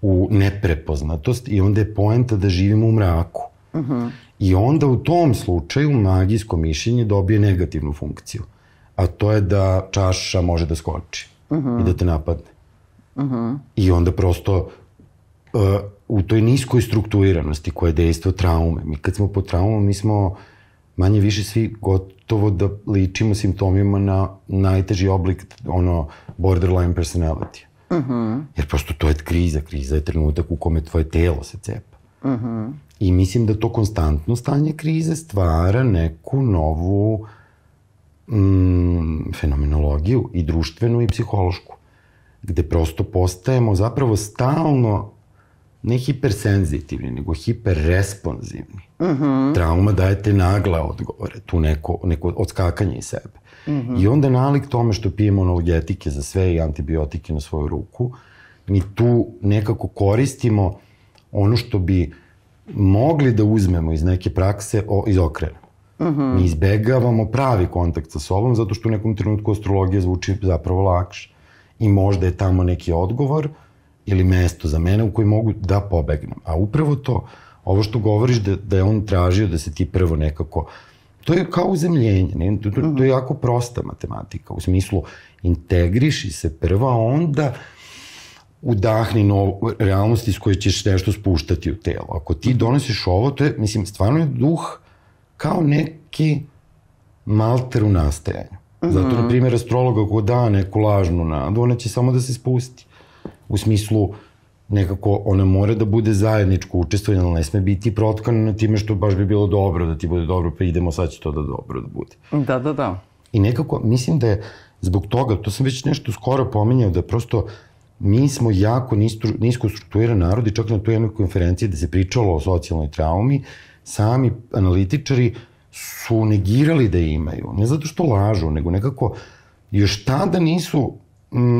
u neprepoznatost i onda je poenta da živimo u mraku. Uh -huh. I onda u tom slučaju magijsko mišljenje dobije negativnu funkciju. A to je da čaša može da skoči uh -huh. i da te napadne. Uh -huh. I onda prosto uh, u toj niskoj strukturiranosti koja je dejstvo traume. Mi kad smo pod traumom, mi smo manje više svi gotovo da ličimo simptomima na najteži oblik ono borderline personality. Uh -huh. Jer prosto to je kriza, kriza je trenutak u kome tvoje telo se cepa. Uh -huh. I mislim da to konstantno stanje krize stvara neku novu mm, fenomenologiju i društvenu i psihološku, gde prosto postajemo zapravo stalno ne hipersenzitivni, nego hiperresponsivni. Uh -huh. Trauma daje te nagle odgovore, tu neko, neko odskakanje iz sebe. Uh -huh. I onda nalik tome što pijemo analgetike za sve i antibiotike na svoju ruku, mi tu nekako koristimo ono što bi mogli da uzmemo iz neke prakse o, izokrenemo. -huh. Mi izbegavamo pravi kontakt sa sobom zato što u nekom trenutku astrologija zvuči zapravo lakše. I možda je tamo neki odgovor ili mesto za mene u koji mogu da pobegnem. A upravo to, ovo što govoriš da, da je on tražio da se ti prvo nekako to je kao uzemljenje, ne? To, to, to je jako prosta matematika, u smislu integriši se prva, onda udahni novu realnost iz koje ćeš nešto spuštati u telo. Ako ti donosiš ovo, to je, mislim, stvarno je duh kao neki malter u nastajanju. Zato, na primjer, astrologa ko da neku lažnu nadu, ona će samo da se spusti. U smislu, nekako ona mora da bude zajedničko učestvovanje, ali ne sme biti protkana na time što baš bi bilo dobro da ti bude dobro, pa idemo, sad će to da dobro da bude. Da, da, da. I nekako, mislim da je zbog toga, to sam već nešto skoro pominjao, da prosto mi smo jako nisko strukturiran narod i čak na toj jednoj konferenciji da se pričalo o socijalnoj traumi, sami analitičari su negirali da imaju. Ne zato što lažu, nego nekako još tada nisu mm,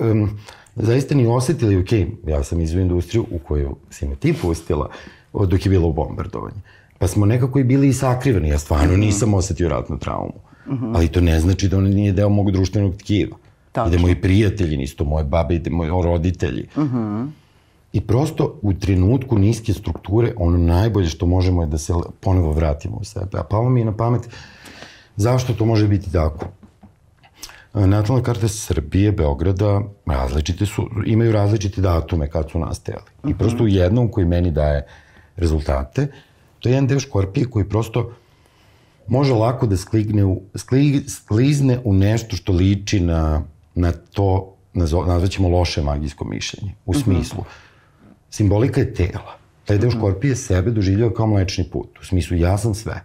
um, zaista ni osetili, ok, ja sam izvu industriju u koju si me ti pustila dok je bilo bombardovanje. Pa smo nekako i bili i sakriveni. Ja stvarno nisam osetio ratnu traumu. Uh -huh. Ali to ne znači da on nije deo mog društvenog tkiva. Tačno. I da moji prijatelji nisu moje babe i da moji roditelji. Uh -huh. I prosto u trenutku niske strukture ono najbolje što možemo je da se ponovo vratimo u sebe. A palo mi je na pamet zašto to može biti tako. Natalne karte Srbije, Beograda, različite su, imaju različite datume kad su nastajali. I mhm. prosto u jednom koji meni daje rezultate, to je jedan deo škorpije koji prosto može lako da skligne u, skli, sklizne u nešto što liči na, na to, nazvaćemo loše magijsko mišljenje. U mhm. smislu, uh -huh. Simbolika je tela. Taj deo mhm. škorpije sebe doživljava kao mlečni put. U smislu, ja sam sve.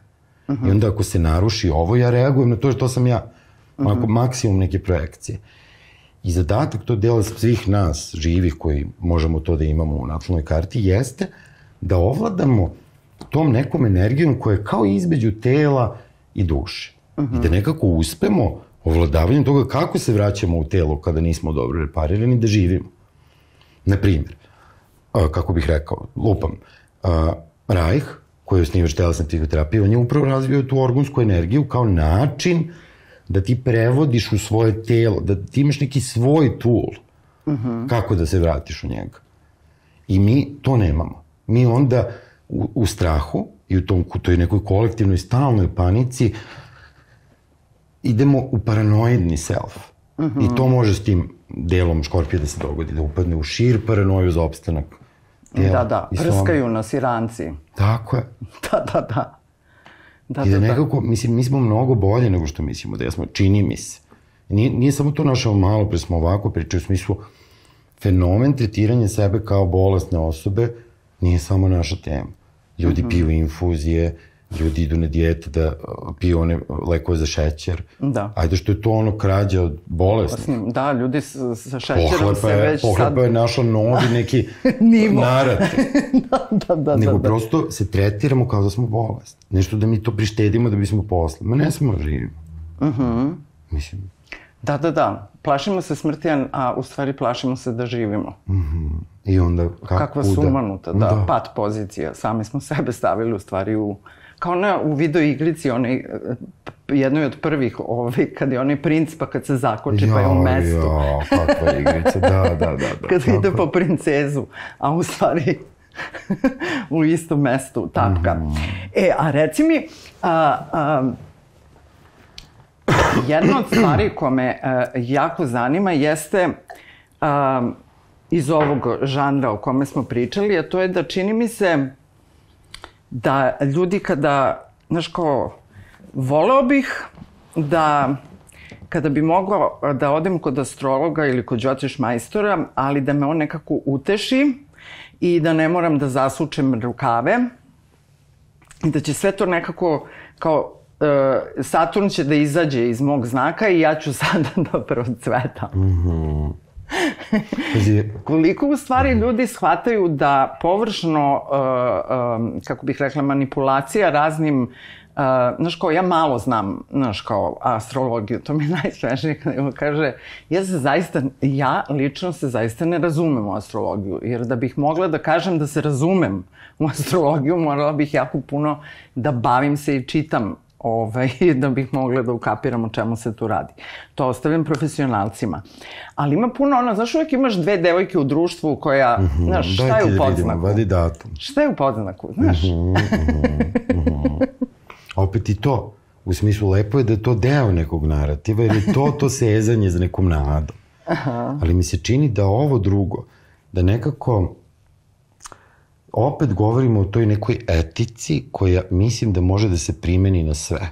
Uh -huh. I onda ako se naruši ovo, ja reagujem na to što sam ja. -huh. maksimum neke projekcije. I zadatak to dela svih nas, živih koji možemo to da imamo u natalnoj karti, jeste da ovladamo tom nekom energijom koja je kao između tela i duše. Uh -huh. I da nekako uspemo ovladavanjem toga kako se vraćamo u telo kada nismo dobro reparirani da živimo. Naprimjer, kako bih rekao, lupam, Reich, koji je osnivač telesne psihoterapije, on je upravo razvio tu organsku energiju kao način da ti prevodiš u svoje telo, da ti imaš neki svoj tool uh. -huh. kako da se vratiš u njega. I mi to nemamo. Mi onda u, u strahu i u tom, toj nekoj kolektivnoj stalnoj panici idemo u paranoidni self. Uh -huh. I to može s tim delom škorpija da se dogodi, da upadne u šir paranoju za opstanak. Tela, da, da, prskaju nas i ranci. Tako je. [LAUGHS] da, da, da. Da, I da, da, da, nekako, mislim, mi smo mnogo bolje nego što mislimo da jesmo, čini mi se. Nije, nije samo to naša malo pre smo ovako pričali u smislu fenomen tretiranja sebe kao bolesne osobe nije samo naša tema. Ljudi mm -hmm. piju infuzije, ljudi idu na dijete da uh, piju one lekove za šećer. Da. Ajde što je to ono krađa od bolesnih. Da, ljudi sa šećerom pohlepa se već pohlepa sad... Je našla novi neki [LAUGHS] narat. [LAUGHS] da, da, da. Nego da, da. prosto se tretiramo kao da smo bolesni. Nešto da mi to prištedimo da bismo posle. Ma ne smo živimo. Uh mhm. -huh. Mislim. Da, da, da. Plašimo se smrti, a u stvari plašimo se da živimo. Mhm. -huh. I onda kako Kakva sumanuta, da, da, pat pozicija. Sami smo sebe stavili u stvari u kao na, u video igrici, onaj, jednoj od prvih, ovaj, kad je onaj princ, pa kad se zakoči, jo, pa je u mestu. Jo, kakva igrica, da, da, da. da [LAUGHS] kad ide po princezu, a u stvari [LAUGHS] u istom mestu tapka. Mm. E, a reci mi, a, a, jedna od stvari koja me a, jako zanima jeste a, iz ovog žanra o kome smo pričali, a to je da čini mi se da ljudi kada, znaš kao, voleo bih da kada bi mogao da odem kod astrologa ili kod džotiš majstora, ali da me on nekako uteši i da ne moram da zasučem rukave i da će sve to nekako kao uh, Saturn će da izađe iz mog znaka i ja ću [LAUGHS] sada da procvetam. Mm -hmm. Koliko u stvari ljudi shvataju da površno, uh, um, kako bih rekla, manipulacija raznim Uh, znaš kao, ja malo znam, znaš kao, astrologiju, to mi je [LAUGHS] najsvežnije kada kaže, ja se zaista, ja lično se zaista ne razumem u astrologiju, jer da bih mogla da kažem da se razumem u astrologiju, morala bih jako puno da bavim se i čitam ovaj, [LAUGHS] da bih mogla da ukapiram o čemu se tu radi. To ostavljam profesionalcima. Ali ima puno ono, znaš, uvek imaš dve devojke u društvu koja, mm -hmm, znaš, šta je u da podznaku? Vadi datum. Šta je u podznaku, znaš? Mm -hmm, mm -hmm. Opet i to, u smislu lepo je da je to deo nekog narativa, jer je to to sezanje za nekom nadom. [LAUGHS] Aha. Ali mi se čini da ovo drugo, da nekako opet govorimo o toj nekoj etici koja mislim da može da se primeni na sve.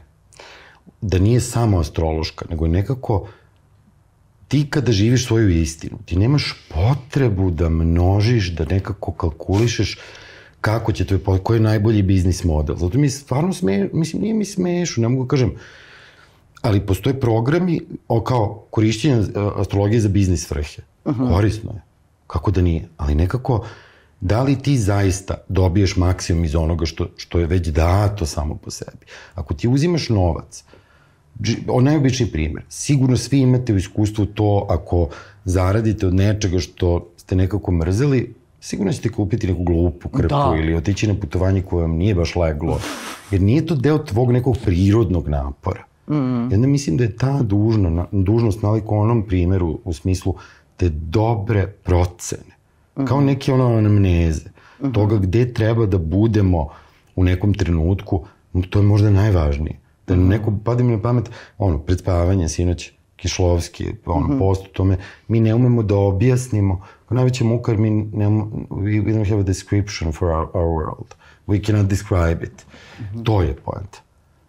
Da nije samo astrološka, nego je nekako ti kada živiš svoju istinu, ti nemaš potrebu da množiš, da nekako kalkulišeš kako će to, koji je najbolji biznis model. Zato mi stvarno sme, mislim, nije mi smešno, ne mogu da kažem, ali postoje programi o kao korišćenje astrologije za biznis vrhe. Uh -huh. Korisno je. Kako da nije? Ali nekako, da li ti zaista dobiješ maksimum iz onoga što, što je već dato samo po sebi? Ako ti uzimaš novac, o najobičniji primer, sigurno svi imate u iskustvu to ako zaradite od nečega što ste nekako mrzeli, sigurno ćete kupiti neku glupu krpu da. ili otići na putovanje koje vam nije baš leglo. Jer nije to deo tvog nekog prirodnog napora. Mm. I onda mislim da je ta dužno, dužnost naliko onom primeru u smislu te dobre procene Kao neke ono anamneze. -huh. Toga gde treba da budemo u nekom trenutku, to je možda najvažnije. Da uh -huh. neko pade mi na pamet, ono, pred spavanje, sinoć, Kišlovski, ono, uh -huh. post tome, mi ne umemo da objasnimo, kao najveća muka, mi ne umemo, we, we don't have a description for our, our world. We cannot describe it. Uh -huh. To je point.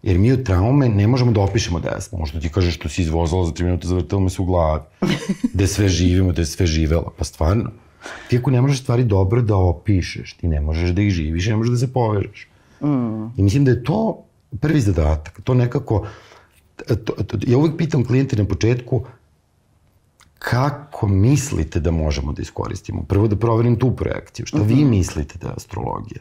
Jer mi od traume ne možemo da opišemo da smo. Možda ti kažeš što si izvozala za 3 minuta, zavrtilo me se u glavi. [LAUGHS] Da sve živimo, da sve živelo. Pa stvarno. Ti ako ne možeš stvari dobro da opišeš, ti ne možeš da ih živiš, ne možeš da se povežeš. Mm. I mislim da je to prvi zadatak. To nekako, to, to, ja uvek pitam klijente na početku, kako mislite da možemo da iskoristimo? Prvo da proverim tu projekciju. Šta mm -hmm. vi mhm. mislite da je astrologija?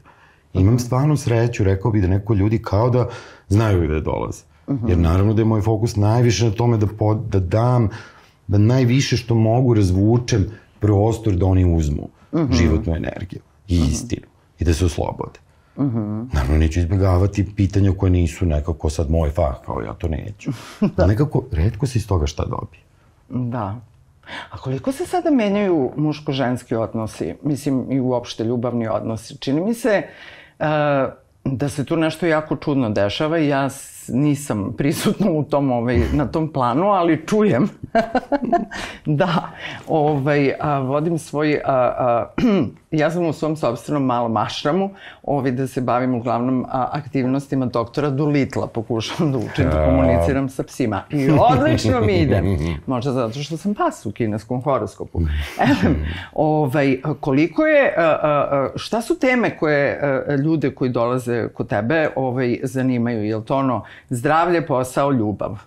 Imam stvarno sreću, rekao bih da neko ljudi kao da znaju da dolaze. Mm -hmm. Jer naravno da je moj fokus najviše na tome da, pod, da dam, da najviše što mogu razvučem prostor da oni uzmu mhm. -huh. životnu energiju i mhm. -huh. istinu i da se oslobode. Mhm. -huh. Naravno, neću izbjegavati pitanja koje nisu nekako sad moj fah, kao ja to neću. [LAUGHS] da. Nekako, redko se iz toga šta dobije. Da. A koliko se sada menjaju muško-ženski odnosi? Mislim, i uopšte ljubavni odnosi. Čini mi se uh, da se tu nešto jako čudno dešava i ja nisam prisutna u tom, ovaj, na tom planu, ali čujem. [LAUGHS] Da ovaj, a, vodim svoj, a, a, [CLEARS THROAT] ja sam u svom sobstvenom malom mašramu, ovaj, da se bavim uglavnom aktivnostima doktora Dulitla, pokušavam da učim da komuniciram sa psima. I odlično mi ide. Možda zato što sam pas u kineskom horoskopu. ovaj, koliko je, šta su teme koje ljude koji dolaze kod tebe ovaj, zanimaju? Je li to ono zdravlje, posao, ljubav?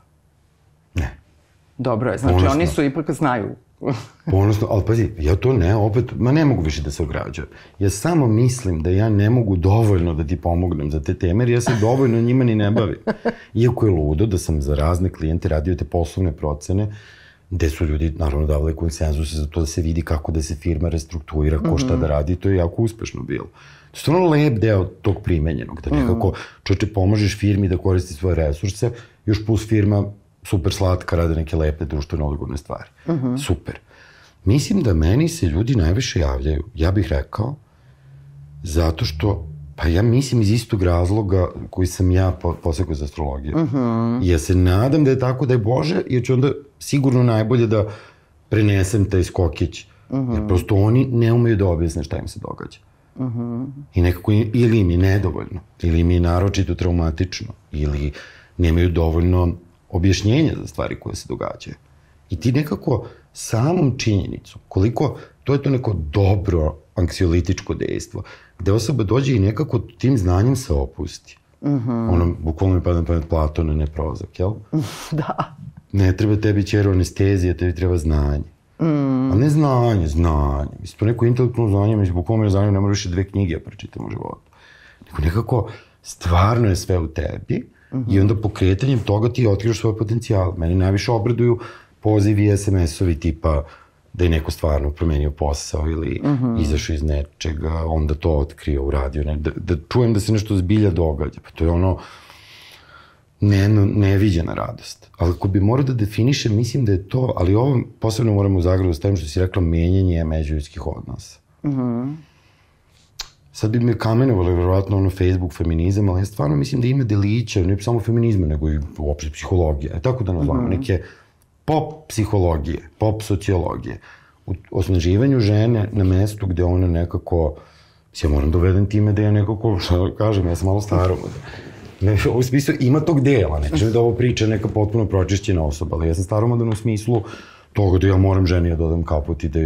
Ne. Dobro je, znači Ponosno. oni su ipak znaju. [LAUGHS] Ponosno, ali pazi, ja to ne, opet, ma ne mogu više da se ograđujem. Ja samo mislim da ja ne mogu dovoljno da ti pomognem za te teme, jer ja se dovoljno njima ni ne bavim. Iako je ludo da sam za razne klijente radio te poslovne procene, gde su ljudi naravno davali konsenzuse za to da se vidi kako da se firma restrukturira, ko šta da radi, to je jako uspešno bilo. To je stvarno lep deo tog primenjenog, da nekako čoče pomožeš firmi da koristi svoje resurse, još plus firma super slatka, rade neke lepe društvene odgovorne stvari. Uh -huh. Super. Mislim da meni se ljudi najviše javljaju, ja bih rekao, zato što, pa ja mislim iz istog razloga koji sam ja posekao za astrologiju. Uh -huh. Ja se nadam da je tako da je Bože, jer ću onda sigurno najbolje da prenesem taj skokić. Uh -huh. Jer prosto oni ne umeju da objasne šta im se događa. Uh -huh. I nekako ili im je nedovoljno, ili im je naročito traumatično, ili nemaju dovoljno objašnjenja za stvari koje se događaju. I ti nekako samom činjenicu, koliko to je to neko dobro anksiolitičko dejstvo, gde osoba dođe i nekako tim znanjem se opusti. Mm -hmm. Ono, bukvalno mi pada na pamet Platona, ne prozak, jel? [LAUGHS] da. Ne treba tebi čero anestezija, tebi treba znanje. Mm. A ne znanje, znanje. Mislim, to neko intelektualno znanje, mislim, bukvalno je znanje, ne moraš više dve knjige da pročitam u životu. Nego nekako, stvarno je sve u tebi mm -hmm. i onda pokretanjem toga ti otkrivaš svoj potencijal. Mene najviše obraduju pozivi i SMS-ovi tipa da je neko stvarno promenio posao ili mm -hmm. izašao iz nečega, onda to otkrio, uradio, ne, da, da čujem da se nešto zbilja događa. Pa to je ono, ne, neviđena radost. Ali ako bi morao da definišem, mislim da je to, ali ovo posebno moramo u zagradu stavim što si rekla, menjanje međuljudskih odnosa. Mm -hmm. Sad bi me kamenovali verovatno ono Facebook feminizam, ali ja stvarno mislim da ima delića, ne samo feminizma, nego i uopšte psihologija. E tako da nazvamo, mm -hmm. neke pop psihologije, pop sociologije. U osnaživanju žene na mestu gde ona nekako, ja moram dovedem da time da ja nekako, šta da kažem, ja sam malo staro, Ne, u smislu ima tog dela, ne kažem da ovo priča neka potpuno pročišćena osoba, ali ja sam staromodan u smislu toga da ja moram ženi da dodam kaput i da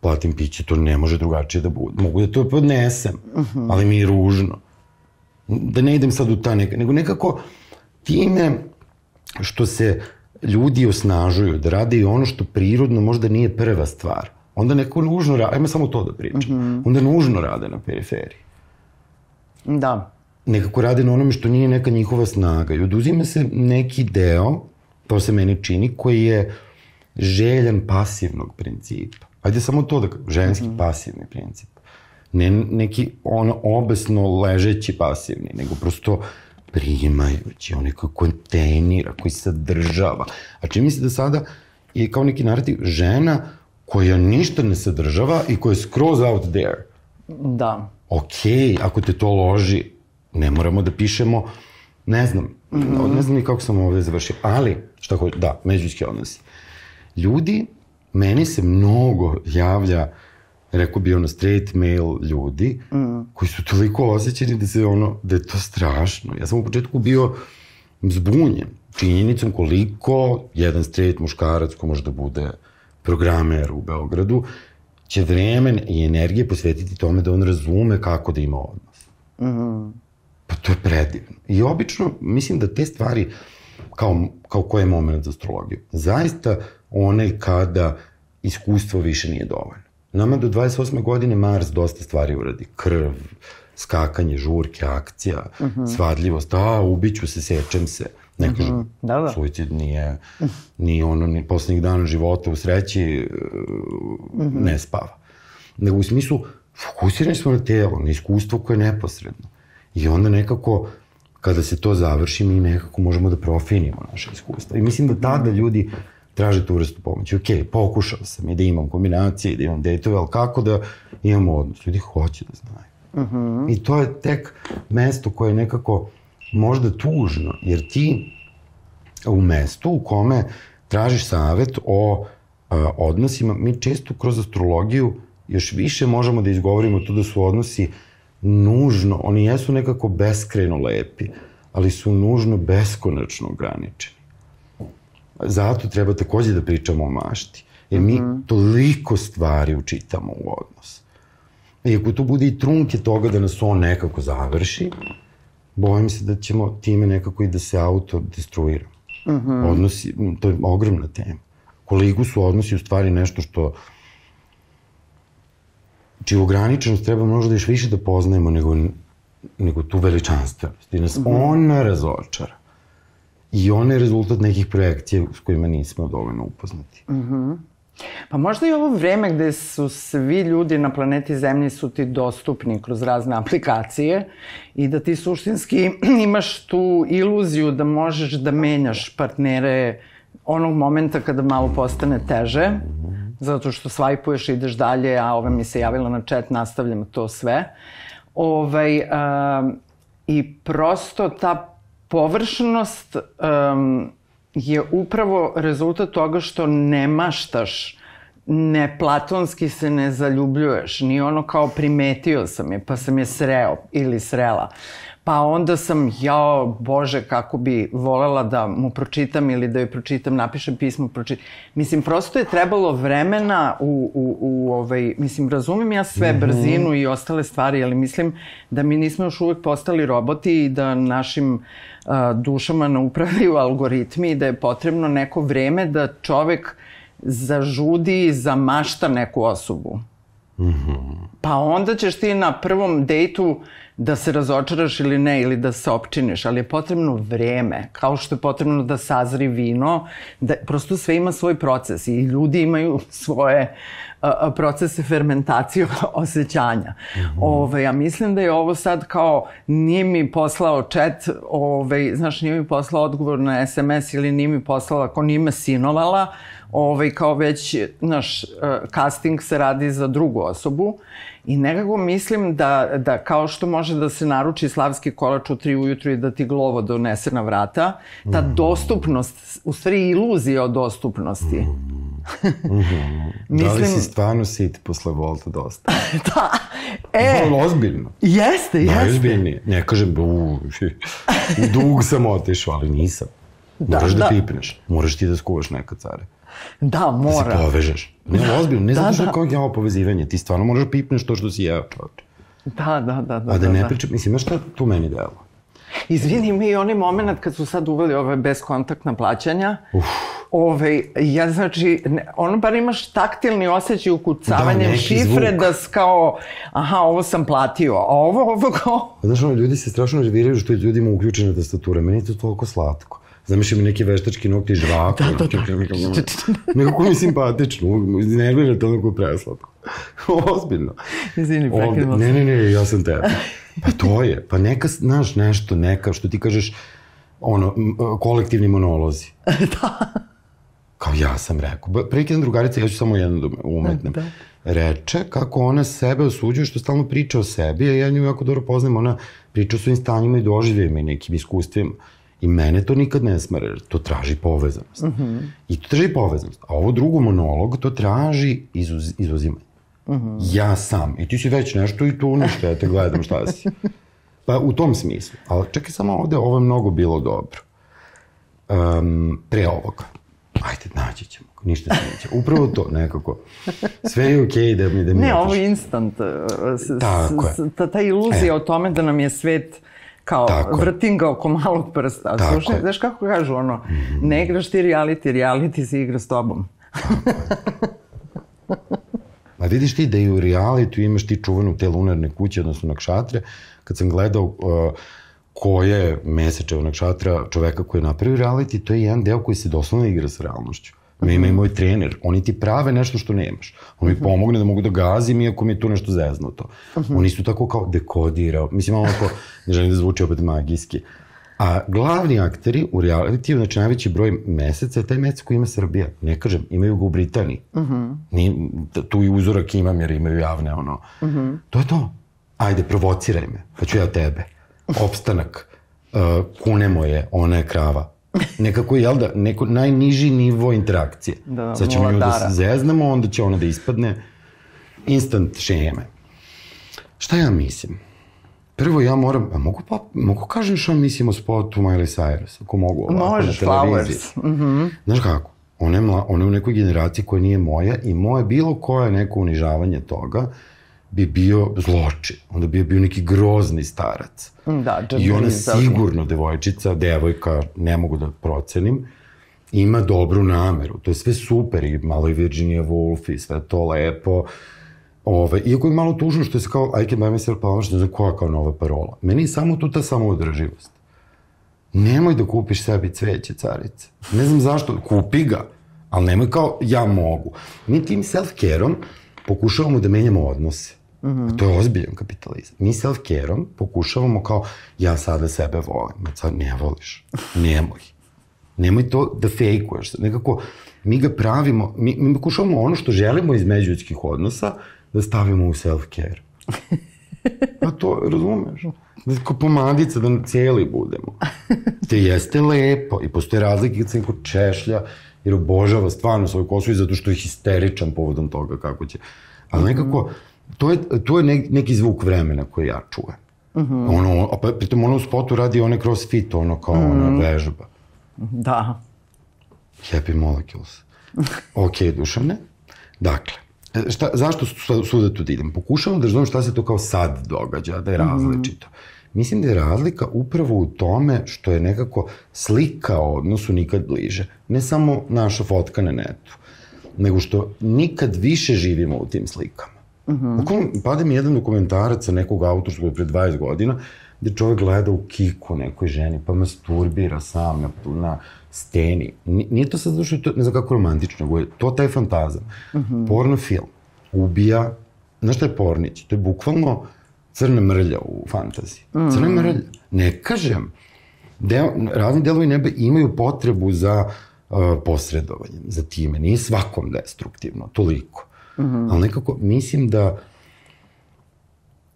platim piće, to ne može drugačije da bude. Mogu da to podnesem, uh -huh. ali mi je ružno. Da ne idem sad u ta neka, nego nekako time što se ljudi osnažuju, da rade i ono što prirodno možda nije prva stvar. Onda neko nužno rade, ajmo samo to da pričam, uh -huh. onda nužno rade na periferiji. Da nekako rade na onome što nije neka njihova snaga i oduzima se neki deo, to se meni čini, koji je željan pasivnog principa. Ajde samo to da ženski mm -hmm. pasivni princip. Ne neki ono obesno ležeći pasivni, nego prosto primajući, onaj koji kontejnira, koji sadržava. A čini se da sada je kao neki narativ žena koja ništa ne sadržava i koja je skroz out there. Da. Okej, okay, ako te to loži, Ne moramo da pišemo, ne znam, mm -hmm. ne znam ni kako sam ovde završio, ali, šta hoću, da, međuljski odnosi. Ljudi, meni se mnogo javlja, rekao bi ono straight male ljudi, mm. koji su toliko osjećeni da se ono, da je to strašno. Ja sam u početku bio zbunjen činjenicom koliko jedan straight muškarac ko može da bude programer u Beogradu, će vremen i energije posvetiti tome da on razume kako da ima odnos. Mm. Pa to je predivno. I obično, mislim da te stvari, kao, kao koji je moment za astrologiju, zaista onaj kada iskustvo više nije dovoljno. Nama do 28. godine Mars dosta stvari uradi. Krv, skakanje, žurke, akcija, uh mhm. -huh. svadljivost, a, ubiću se, sečem se. Ne mhm. kažem, uh -huh. da, da. suicid nije, nije ono, ni poslednjih dana života u sreći uh -huh. ne spava. Nego u smislu, fokusirani smo na telo, na iskustvo koje je neposredno. I onda nekako, kada se to završi, mi nekako možemo da profinimo naše iskustva. I mislim da tada ljudi traže tu vrstu pomoći. Ok, pokušao sam i da imam kombinacije, da imam dejtove, ali kako da imamo odnos? Ljudi hoće da znaju. Uh mhm. -huh. I to je tek mesto koje je nekako možda tužno, jer ti u mestu u kome tražiš savet o a, odnosima, mi često kroz astrologiju još više možemo da izgovorimo to da su odnosi nužno, oni jesu nekako beskreno lepi, ali su nužno beskonačno ograničeni. Zato treba takođe da pričamo o mašti. Jer mi mm -hmm. toliko stvari učitamo u odnos. I ako tu bude i trunke toga da nas on nekako završi, bojim se da ćemo time nekako i da se autodestruiramo. Mm -hmm. Odnosi, to je ogromna tema. Koliko su odnosi u stvari nešto što čiju ograničenost treba možda još više da poznajemo nego, nego tu veličanstvenost. I nas mm -hmm. ona razočara. I ona je rezultat nekih projekcija s kojima nismo dovoljno upoznati. Mm -hmm. Pa možda i ovo vreme gde su svi ljudi na planeti Zemlji su ti dostupni kroz razne aplikacije i da ti suštinski [CLEARS THROAT] imaš tu iluziju da možeš da menjaš partnere onog momenta kada malo postane teže. -hmm zato što svajpuješ, ideš dalje, a ova mi se javila na chat, nastavljamo to sve. Ovaj, um, I prosto ta površnost um, je upravo rezultat toga što ne maštaš, ne platonski se ne zaljubljuješ, ni ono kao primetio sam je, pa sam je sreo ili srela. Pa onda sam, jao, bože, kako bi volela da mu pročitam ili da joj pročitam, napišem pismo, pročitam. Mislim, prosto je trebalo vremena u, u, u ovaj, mislim, razumem ja sve, mm -hmm. brzinu i ostale stvari, ali mislim da mi nismo još uvek postali roboti i da našim uh, dušama ne upravljaju algoritmi i da je potrebno neko vreme da čovek zažudi zamašta neku osobu. Mm -hmm. Pa onda ćeš ti na prvom dejtu da se razočaraš ili ne, ili da se opčiniš, ali je potrebno vreme, kao što je potrebno da sazri vino, da prosto sve ima svoj proces i ljudi imaju [LAUGHS] svoje a, procese fermentacije [LAUGHS] osjećanja. Mm -hmm. Ove, ovaj, ja mislim da je ovo sad kao, nije mi poslao chat, ove, ovaj, znaš, nije mi poslao odgovor na SMS ili nije mi poslala, ako nije me sinovala, ovaj, kao već, naš, casting se radi za drugu osobu i nekako mislim da, da kao što može da se naruči slavski kolač u tri ujutru i da ti glovo donese na vrata, ta mm. dostupnost, u stvari iluzija o dostupnosti. Mm. Mm mislim... Da li si stvarno sit posle Volta dosta? [LAUGHS] da. E, Vrlo ozbiljno. Jeste, jeste. Najozbiljnije. Ne kažem, u, dug sam otišao, ali nisam. Da, Moraš da, da pipneš. Moraš ti da skuvaš neka care. Da, mora. Da se povežeš. Ne, da. ozbiljno, ne da, zato što da. kao ja povezivanje. Ti stvarno moraš pipneš to što si jeo. Da, da, da. da A da, da ne da. pričam, mislim, šta tu meni delo? Izvini mi i onaj moment kad su sad uveli ove beskontaktna plaćanja. Uf. Ove, ja znači, ne, ono bar imaš taktilni osjećaj ukucavanjem da, šifre zvuk. da kao, aha, ovo sam platio, a ovo, ovo kao... Znaš, ono, ljudi se strašno nerviraju što je ljudima uključena tastatura. Meni je to toliko slatko. Zamišljam mi neki veštački nokti žvaku. Da, da, da. Nekako mi simpatično. Nervira to onako preslatko. [LAUGHS] Ozbiljno. Izvini, prekinuo Ne, ne, ne, ja sam tebe. Pa to je. Pa neka, znaš, nešto, neka, što ti kažeš, ono, kolektivni monolozi. [LAUGHS] da. Kao ja sam rekao. Prekidam drugarica, ja ću samo jedno da umetnem. Da. Reče kako ona sebe osuđuje što stalno priča o sebi, a ja nju jako dobro poznajem, ona priča o svojim stanjima i doživljajima i nekim iskustvima. I mene to nikad ne smara, jer to traži povezanost. Mm -hmm. I to traži povezanost. A ovo drugo monolog, to traži izuz, izuzimanje. Mm -hmm. Ja sam. I ti si već nešto i tu ništa, ja te gledam šta si. Pa u tom smislu. Ali čekaj samo ovde, ovo je mnogo bilo dobro. Um, pre ovoga. Ajde, naći ćemo. Ništa se neće. Upravo to, nekako. Sve je okej okay da mi da mi Ne, ovo je instant. Uh, s, Tako je. Ta, ta iluzija e. o tome da nam je svet kao Tako vrtim ga oko malog prsta. Tako Slušaj, znaš kako kažu ono, mm -hmm. ne igraš ti reality, reality se igra s tobom. [LAUGHS] Ma vidiš ti da i u reality imaš ti čuvanu te lunarne kuće, odnosno nakšatre, kad sam gledao uh, ko je meseče onak šatra čoveka koji je napravio reality, to je jedan deo koji se doslovno igra sa realnošću. Me ima i moj trener. Oni ti prave nešto što nemaš. On mi pomogne da mogu da gazim, iako mi je tu nešto zeznuto. Oni su tako kao dekodirao. Mislim, malo ako, ne želim da zvuči opet magijski. A glavni akteri u reality, znači najveći broj meseca je taj mesec koji ima Srbija. Ne kažem, imaju ga u Britaniji. Uh -huh. Ni, tu i uzorak imam jer imaju javne ono. Uh -huh. To je to. Ajde, provociraj me, pa ću ja tebe. Opstanak. Uh, kunemo je, ona je krava nekako, jel da, neko najniži nivo interakcije. Da, Sad ćemo nju da se zeznamo, onda će ona da ispadne instant šeme. Šta ja mislim? Prvo ja moram, a mogu, pa, mogu kažem šta mislim o spotu Miley Cyrus, ako mogu ovako Možeš, na televiziji. Flowers. Mm -hmm. Znaš kako? Ona je, mla, ona je u nekoj generaciji koja nije moja i moje bilo koje neko unižavanje toga bi bio zločin. Onda bi bio neki grozni starac. Da, I ona sigurno, devojčica, devojka, ne mogu da procenim, ima dobru nameru. To je sve super i malo i Virginia Woolf i sve to lepo. Ove, iako je malo tužno što je se kao I can buy myself power, što je koja kao nova parola. Meni je samo tu ta samoodrživost. Nemoj da kupiš sebi cveće, carice. Ne znam zašto, kupi ga, ali nemoj kao ja mogu. Mi tim self-care-om pokušavamo da menjamo odnose. Mm -hmm. To je ozbiljan kapitalizam. Mi self-care-om pokušavamo kao, ja sada sebe volim. Ma sad ne voliš. Nemoj. Nemoj to da fejkuješ. Nekako, mi ga pravimo, mi, mi pokušavamo ono što želimo iz međuljudskih odnosa da stavimo u self-care. [LAUGHS] Pa to, razumeš? Kao pomadica da cijeli budemo. Te jeste lepo i postoje razlike kad se neko češlja jer obožava stvarno svoju kosu i zato što je histeričan povodom toga kako će. Ali nekako, mm -hmm to je, to je neki zvuk vremena koji ja čujem. Uh -huh. ono, a pa, pritom ona u spotu radi one crossfit, ono kao uh -huh. ona vežba. Da. Happy molecules. ok, Dušane. Dakle, šta, zašto suda tu da idem? Pokušavam da razumem šta se to kao sad događa, da je različito. Mm -hmm. Mislim da je razlika upravo u tome što je nekako slika o odnosu nikad bliže. Ne samo naša fotka na netu, nego što nikad više živimo u tim slikama. Uh -huh. Bukvalno, pade mi jedan dokumentarac sa nekog autorskog pre 20 godina, gde čovjek gleda u kiku nekoj ženi, pa masturbira sam na, na steni. Nije to sad zašto to, ne znam kako romantično, nego je to taj fantazam. Uh -huh. Porno film ubija, znaš šta je pornić? To je bukvalno crna mrlja u fantaziji. Uh -huh. Crna mrlja. Ne kažem, deo, razni delovi neba imaju potrebu za uh, posredovanjem, za time. Nije svakom destruktivno, toliko. Uh -huh. Ali nekako mislim da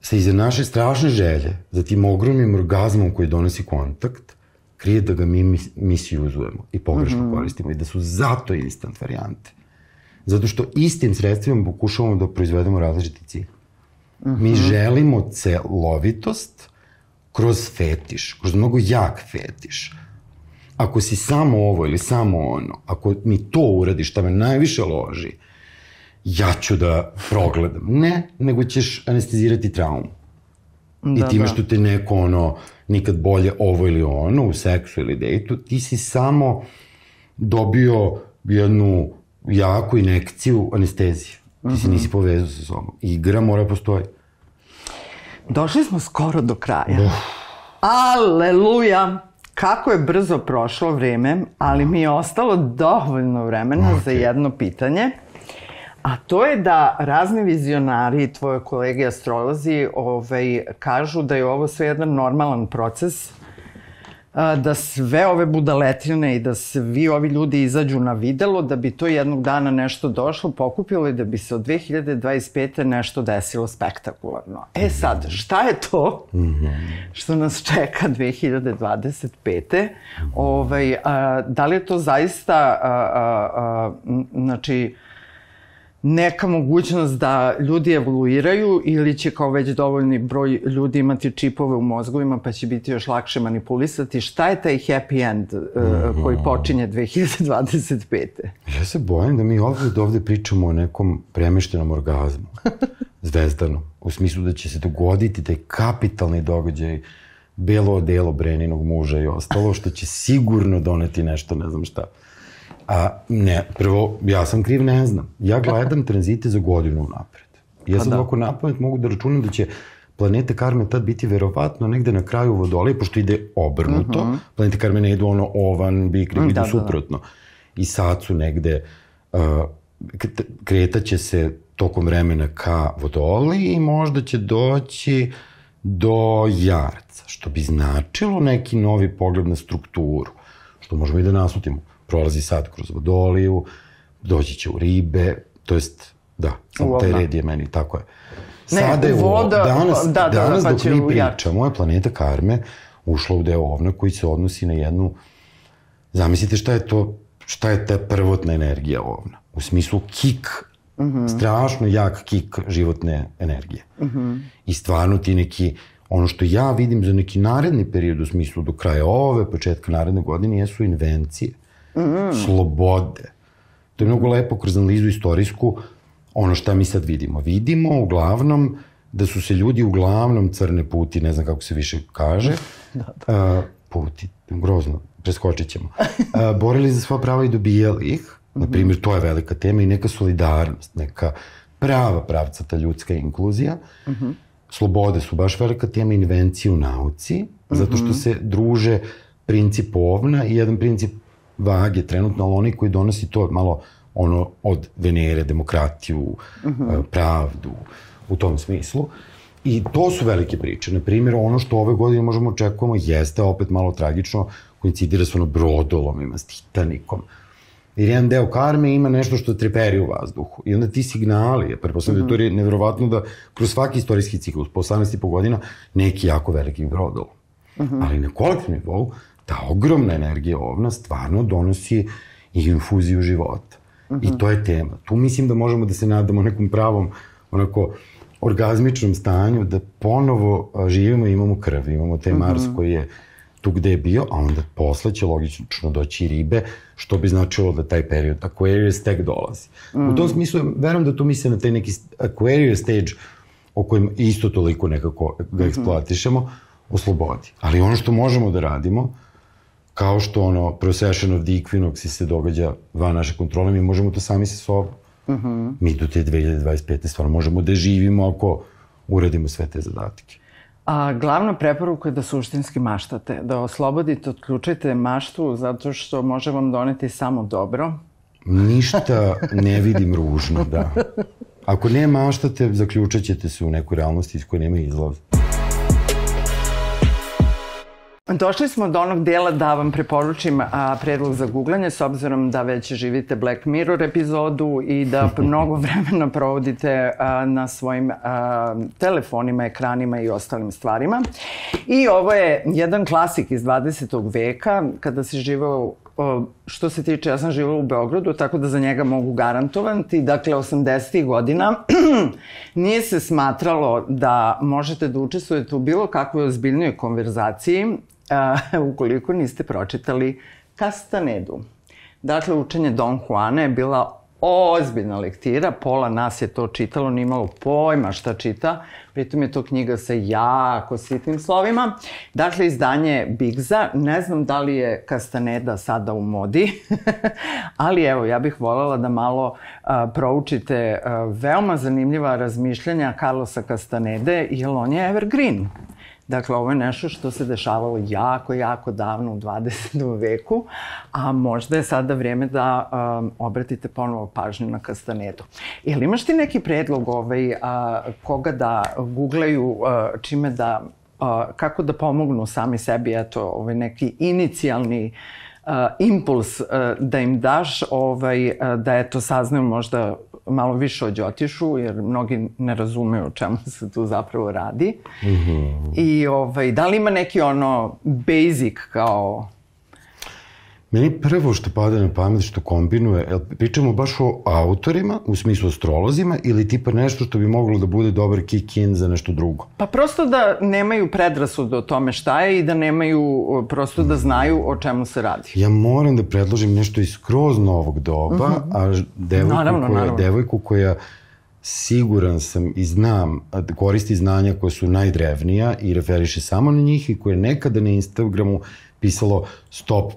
se iza naše strašne želje za tim ogromnim orgazmom koji donosi kontakt, krije da ga mi misijuzujemo i pogrešno mm -hmm. koristimo i da su zato instant varijante. Zato što istim sredstvima pokušavamo da proizvedemo različiti cilj. Mm -hmm. Mi želimo celovitost kroz fetiš, kroz mnogo jak fetiš. Ako si samo ovo ili samo ono, ako mi to uradiš, šta me najviše loži, ja ću da progledam. Ne, nego ćeš anestezirati traumu. Da, I time da. što te neko ono, nikad bolje ovo ili ono, u seksu ili dejtu, ti si samo dobio jednu jaku inekciju anestezije. Ti se mhm. nisi povezao sa sobom. Igra mora postoji. Došli smo skoro do kraja. Uf. Aleluja! Kako je brzo prošlo vreme, ali mi je ostalo dovoljno vremena okay. za jedno pitanje. A to je da razni vizionari, tvoje kolege astrolozi, ovaj, kažu da je ovo sve jedan normalan proces, da sve ove budaletine i da svi ovi ljudi izađu na videlo, da bi to jednog dana nešto došlo, pokupilo i da bi se od 2025. nešto desilo spektakularno. E sad, šta je to što nas čeka 2025. Ovaj, a, da li je to zaista, a, a, a, znači, neka mogućnost da ljudi evoluiraju ili će kao već dovoljni broj ljudi imati čipove u mozgovima pa će biti još lakše manipulisati. Šta je taj happy end uh, koji počinje 2025. Ja se bojim da mi ovde, ovde pričamo o nekom premeštenom orgazmu, [LAUGHS] zvezdanom, u smislu da će se dogoditi taj kapitalni događaj belo delo Breninog muža i ostalo, što će sigurno doneti nešto, ne znam šta. A, ne, prvo, ja sam kriv, ne znam. Ja gledam tranzite za godinu napred. Ja sad da. ovako napamet mogu da računam da će planete karme tad biti verovatno negde na kraju vodolije, pošto ide obrnuto. Uh mhm. -huh. Planete karme ne idu ono ovan, bikri, mm, idu da, da, suprotno. Da, da. I sad su negde, uh, kretaće se tokom vremena ka vodoli i možda će doći do jarca, što bi značilo neki novi pogled na strukturu, što možemo i da naslutimo prolazi sad kroz vodoliju, doći će u ribe, to jest, da, sam taj red je meni, tako je. Sada je voda, danas, da, da, danas da, pa dok mi pričamo, je planeta Karme ušla u deo ovna koji se odnosi na jednu, zamislite šta je to, šta je ta prvotna energija ovna, u smislu kik, mm -hmm. strašno jak kik životne energije. Mm -hmm. I stvarno ti neki, ono što ja vidim za neki naredni period u smislu do kraja ove, početka naredne godine, jesu invencije mm. slobode. To je mnogo lepo kroz analizu istorijsku, ono šta mi sad vidimo. Vidimo uglavnom da su se ljudi uglavnom crne puti, ne znam kako se više kaže, [LAUGHS] da, da. Uh, puti, grozno, preskočit ćemo, uh, borili za sva prava i dobijali ih, na primjer, to je velika tema i neka solidarnost, neka prava pravcata ljudska inkluzija. Mm -hmm. Slobode su baš velika tema, invencije u nauci, zato što mhm. se druže princip ovna i jedan princip vage trenutno, ali oni koji donosi to malo ono od Venere, demokratiju, uh mhm. -huh. pravdu, u tom smislu. I to su velike priče. Na primjer, ono što ove godine možemo očekujemo jeste opet malo tragično, koincidira s ono brodolomima, s Titanikom. Jer jedan deo karme ima nešto što treperi u vazduhu. I onda ti signali, ja pretpostavljam mm -hmm. da to je mhm. nevjerovatno da kroz svaki istorijski ciklus, po 18,5 godina, neki jako veliki brodolom. Mm -hmm. Ali na kolektivnom nivou ta ogromna energija ovna stvarno donosi i infuziju života. Uh -huh. I mhm. to je tema. Tu mislim da možemo da se nadamo nekom pravom onako orgazmičnom stanju da ponovo živimo i imamo krv, imamo taj Mars mm -hmm. koji je tu gde je bio, a onda posle će logično doći ribe, što bi značilo da taj period Aquarius tek dolazi. Mm. U tom smislu, verujem da tu misle na taj neki Aquarius stage o kojem isto toliko nekako ga eksploatišemo, mm -hmm. oslobodi. Ali ono što možemo da radimo, kao što ono procession of the equinox se događa van naše kontrole, mi možemo to sami sa sobom. Mm -hmm. Mi do te 2025. stvarno možemo da živimo ako uradimo sve te zadatke. A glavna preporuka je da suštinski maštate, da oslobodite, otključite maštu zato što može vam doneti samo dobro. Ništa ne vidim ružno, da. [LAUGHS] Ako ne maštate, zaključat ćete se u neku realnosti iz koje nema izlaza. Došli smo do onog dela da vam preporučim a, predlog za googlanje, s obzirom da već živite Black Mirror epizodu i da [LAUGHS] mnogo vremena provodite a, na svojim a, telefonima, ekranima i ostalim stvarima. I ovo je jedan klasik iz 20. veka, kada si živao što se tiče, ja sam živela u Beogradu, tako da za njega mogu garantovati. Dakle, 80. godina [CLEARS THROAT] nije se smatralo da možete da učestvujete u bilo kakvoj ozbiljnoj konverzaciji a, [LAUGHS] ukoliko niste pročitali Castanedu. Dakle, učenje Don Juana je bila ozbiljna lektira, pola nas je to čitalo, nije imalo pojma šta čita, pritom je to knjiga sa jako sitnim slovima. Dakle, izdanje Bigza, ne znam da li je Castaneda sada u modi, [LAUGHS] ali evo, ja bih voljela da malo a, proučite a, veoma zanimljiva razmišljanja Carlosa Castanede, jer on je evergreen. Dakle, ovo je nešto što se dešavalo jako, jako davno u 20. [LAUGHS] veku, a možda je sada vrijeme da um, obratite ponovo pažnju na Kastanedu. Jel imaš ti neki predlog ovaj, a, koga da googlaju, a, čime da, a, kako da pomognu sami sebi, eto, ovaj neki inicijalni uh, impuls uh, da im daš, ovaj, uh, da eto saznaju možda malo više o Đotišu, jer mnogi ne razumeju o čemu se tu zapravo radi. Mm -hmm. I ovaj, da li ima neki ono basic kao Meni prvo što pada na pamet što kombinuje, jel pričamo baš o autorima, u smislu astrolozima, ili tipa nešto što bi moglo da bude dobar kick-in za nešto drugo? Pa prosto da nemaju predrasud o tome šta je i da nemaju, prosto da znaju o čemu se radi. Ja moram da predložim nešto iz skroz novog doba, uh mhm. -huh. a devojku, naravno, koja, naravno. devojku koja siguran sam i znam, koristi znanja koja su najdrevnija i referiše samo na njih i koje nekada na Instagramu pisalo stop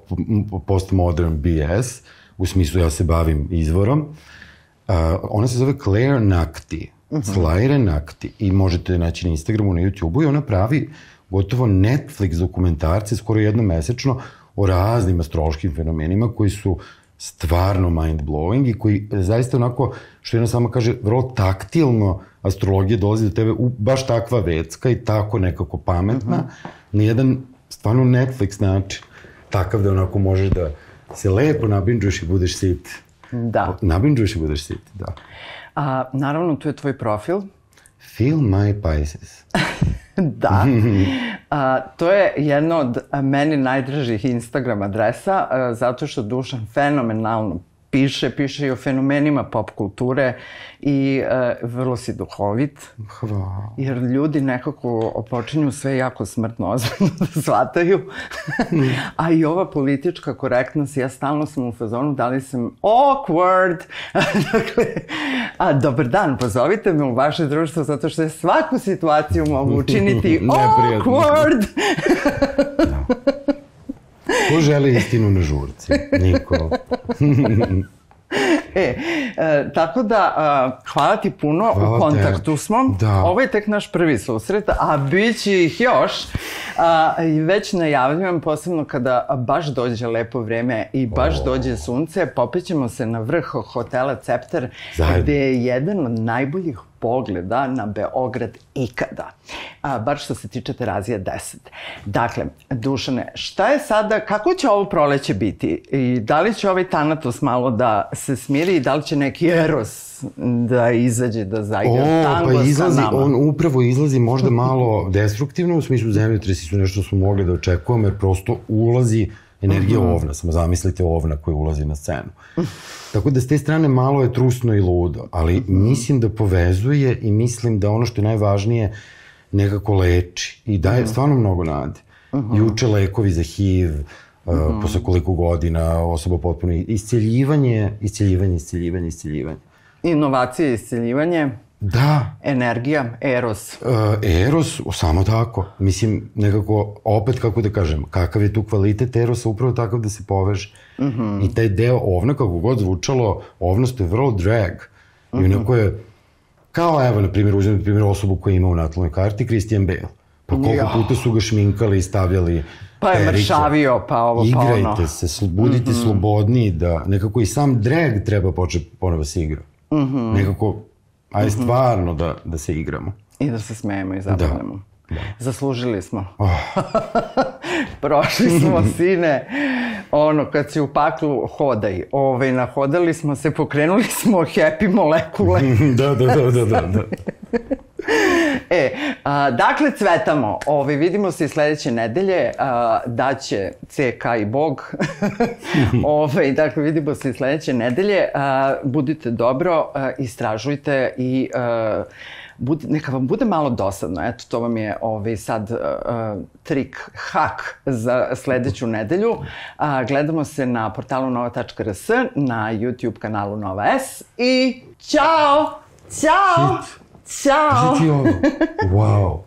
postmodern BS, u smislu ja se bavim izvorom. Uh, ona se zove Claire Nakti, uh -huh. Claire Nakti i možete naći na Instagramu, na YouTubeu i ona pravi gotovo Netflix dokumentarce skoro jednomesečno o raznim astrološkim fenomenima koji su stvarno mind-blowing i koji zaista onako, što jedna sama kaže, vrlo taktilno astrologija dolazi do tebe u baš takva vecka i tako nekako pametna, uh -huh. na jedan stvarno Netflix način, takav da onako možeš da se lepo nabinđuješ i budeš sit. Da. Nabinđuješ i budeš sit, da. A, naravno, tu je tvoj profil. Feel my Pisces. [LAUGHS] da. A, to je jedno od meni najdražih Instagram adresa, a, zato što Dušan fenomenalno piše, piše i o fenomenima pop kulture i e, vrlo si duhovit. Hvala. Jer ljudi nekako počinju sve jako smrtno [LAUGHS] ozbiljno da shvataju. [LAUGHS] A i ova politička korektnost, ja stalno sam u fazonu, da li sam awkward. [LAUGHS] dakle, a dobar dan, pozovite me u vaše društvo zato što je svaku situaciju mogu učiniti awkward. da. Ko želi istinu na žurci? Niko. [LAUGHS] E, e, tako da, a, hvala ti puno, hvala u kontaktu te. smo. Da. Ovo je tek naš prvi susret, a bit će ih još. A, I već najavljujem, posebno kada baš dođe lepo vreme i baš o. dođe sunce, popećemo se na vrh hotela Cepter, Zajedno. gde je jedan od najboljih pogleda na Beograd ikada. A, bar što se tiče Terazija 10. Dakle, Dušane, šta je sada, kako će ovo proleće biti? I da li će ovaj Tanatos malo da se smiri i da li će neki Eros da izađe, da zaigra o, tango pa izlazi, sa nama? On upravo izlazi možda malo [LAUGHS] destruktivno, u smislu zemljotresi su nešto smo mogli da očekujemo, jer prosto ulazi Energija ovna, samo zamislite ovna koji ulazi na scenu. [LAUGHS] Tako da s te strane malo je trusno i ludo, ali mislim da povezuje i mislim da ono što je najvažnije nekako leči i daje stvarno mnogo nade. Juče lekovi za HIV, uh, posle koliko godina osoba potpuno isceljivanje, isceljivanje, isceljivanje, isceljivanje. Inovacije i isceljivanje, Da, energija, eros. Uh, Eros, samo tako. Mislim, nekako, opet kako da kažem, kakav je tu kvalitet Erosa, upravo takav da se poveže. Mm -hmm. I taj deo ovna, kako god zvučalo, ovnost je vrlo drag. I onako je, kao evo, na primjer, uzmem na primjer osobu koja ima u natlovnoj karti, Christian Bale. Pa koliko Ja. puta su ga šminkali i stavljali Pa je perike. mršavio, pa ovo, pa ono. Igrajte se, budite slobodniji, da nekako i sam drag treba početi ponovo se igra. Mm -hmm. Nekako, aj stvarno da, da se igramo. I da se smejemo i zabavljamo. Da. Zaslužili smo. Oh. [LAUGHS] Prošli smo, [LAUGHS] sine, ono, kad si u paklu, hodaj. Ove, nahodali smo se, pokrenuli smo happy molekule. [LAUGHS] da, da, da, da, da. da. E, a, dakle, cvetamo. Ove, vidimo se i sledeće nedelje. A, daće CK i Bog. [LAUGHS] Ove, dakle, vidimo se i sledeće nedelje. A, budite dobro, a, istražujte i a, bud, neka vam bude malo dosadno. Eto, to vam je ovaj, sad a, trik, hak za sledeću nedelju. A, gledamo se na portalu nova.rs, na YouTube kanalu Nova S i ćao! Ćao! Ćao! Pazi ti ovo. Wow.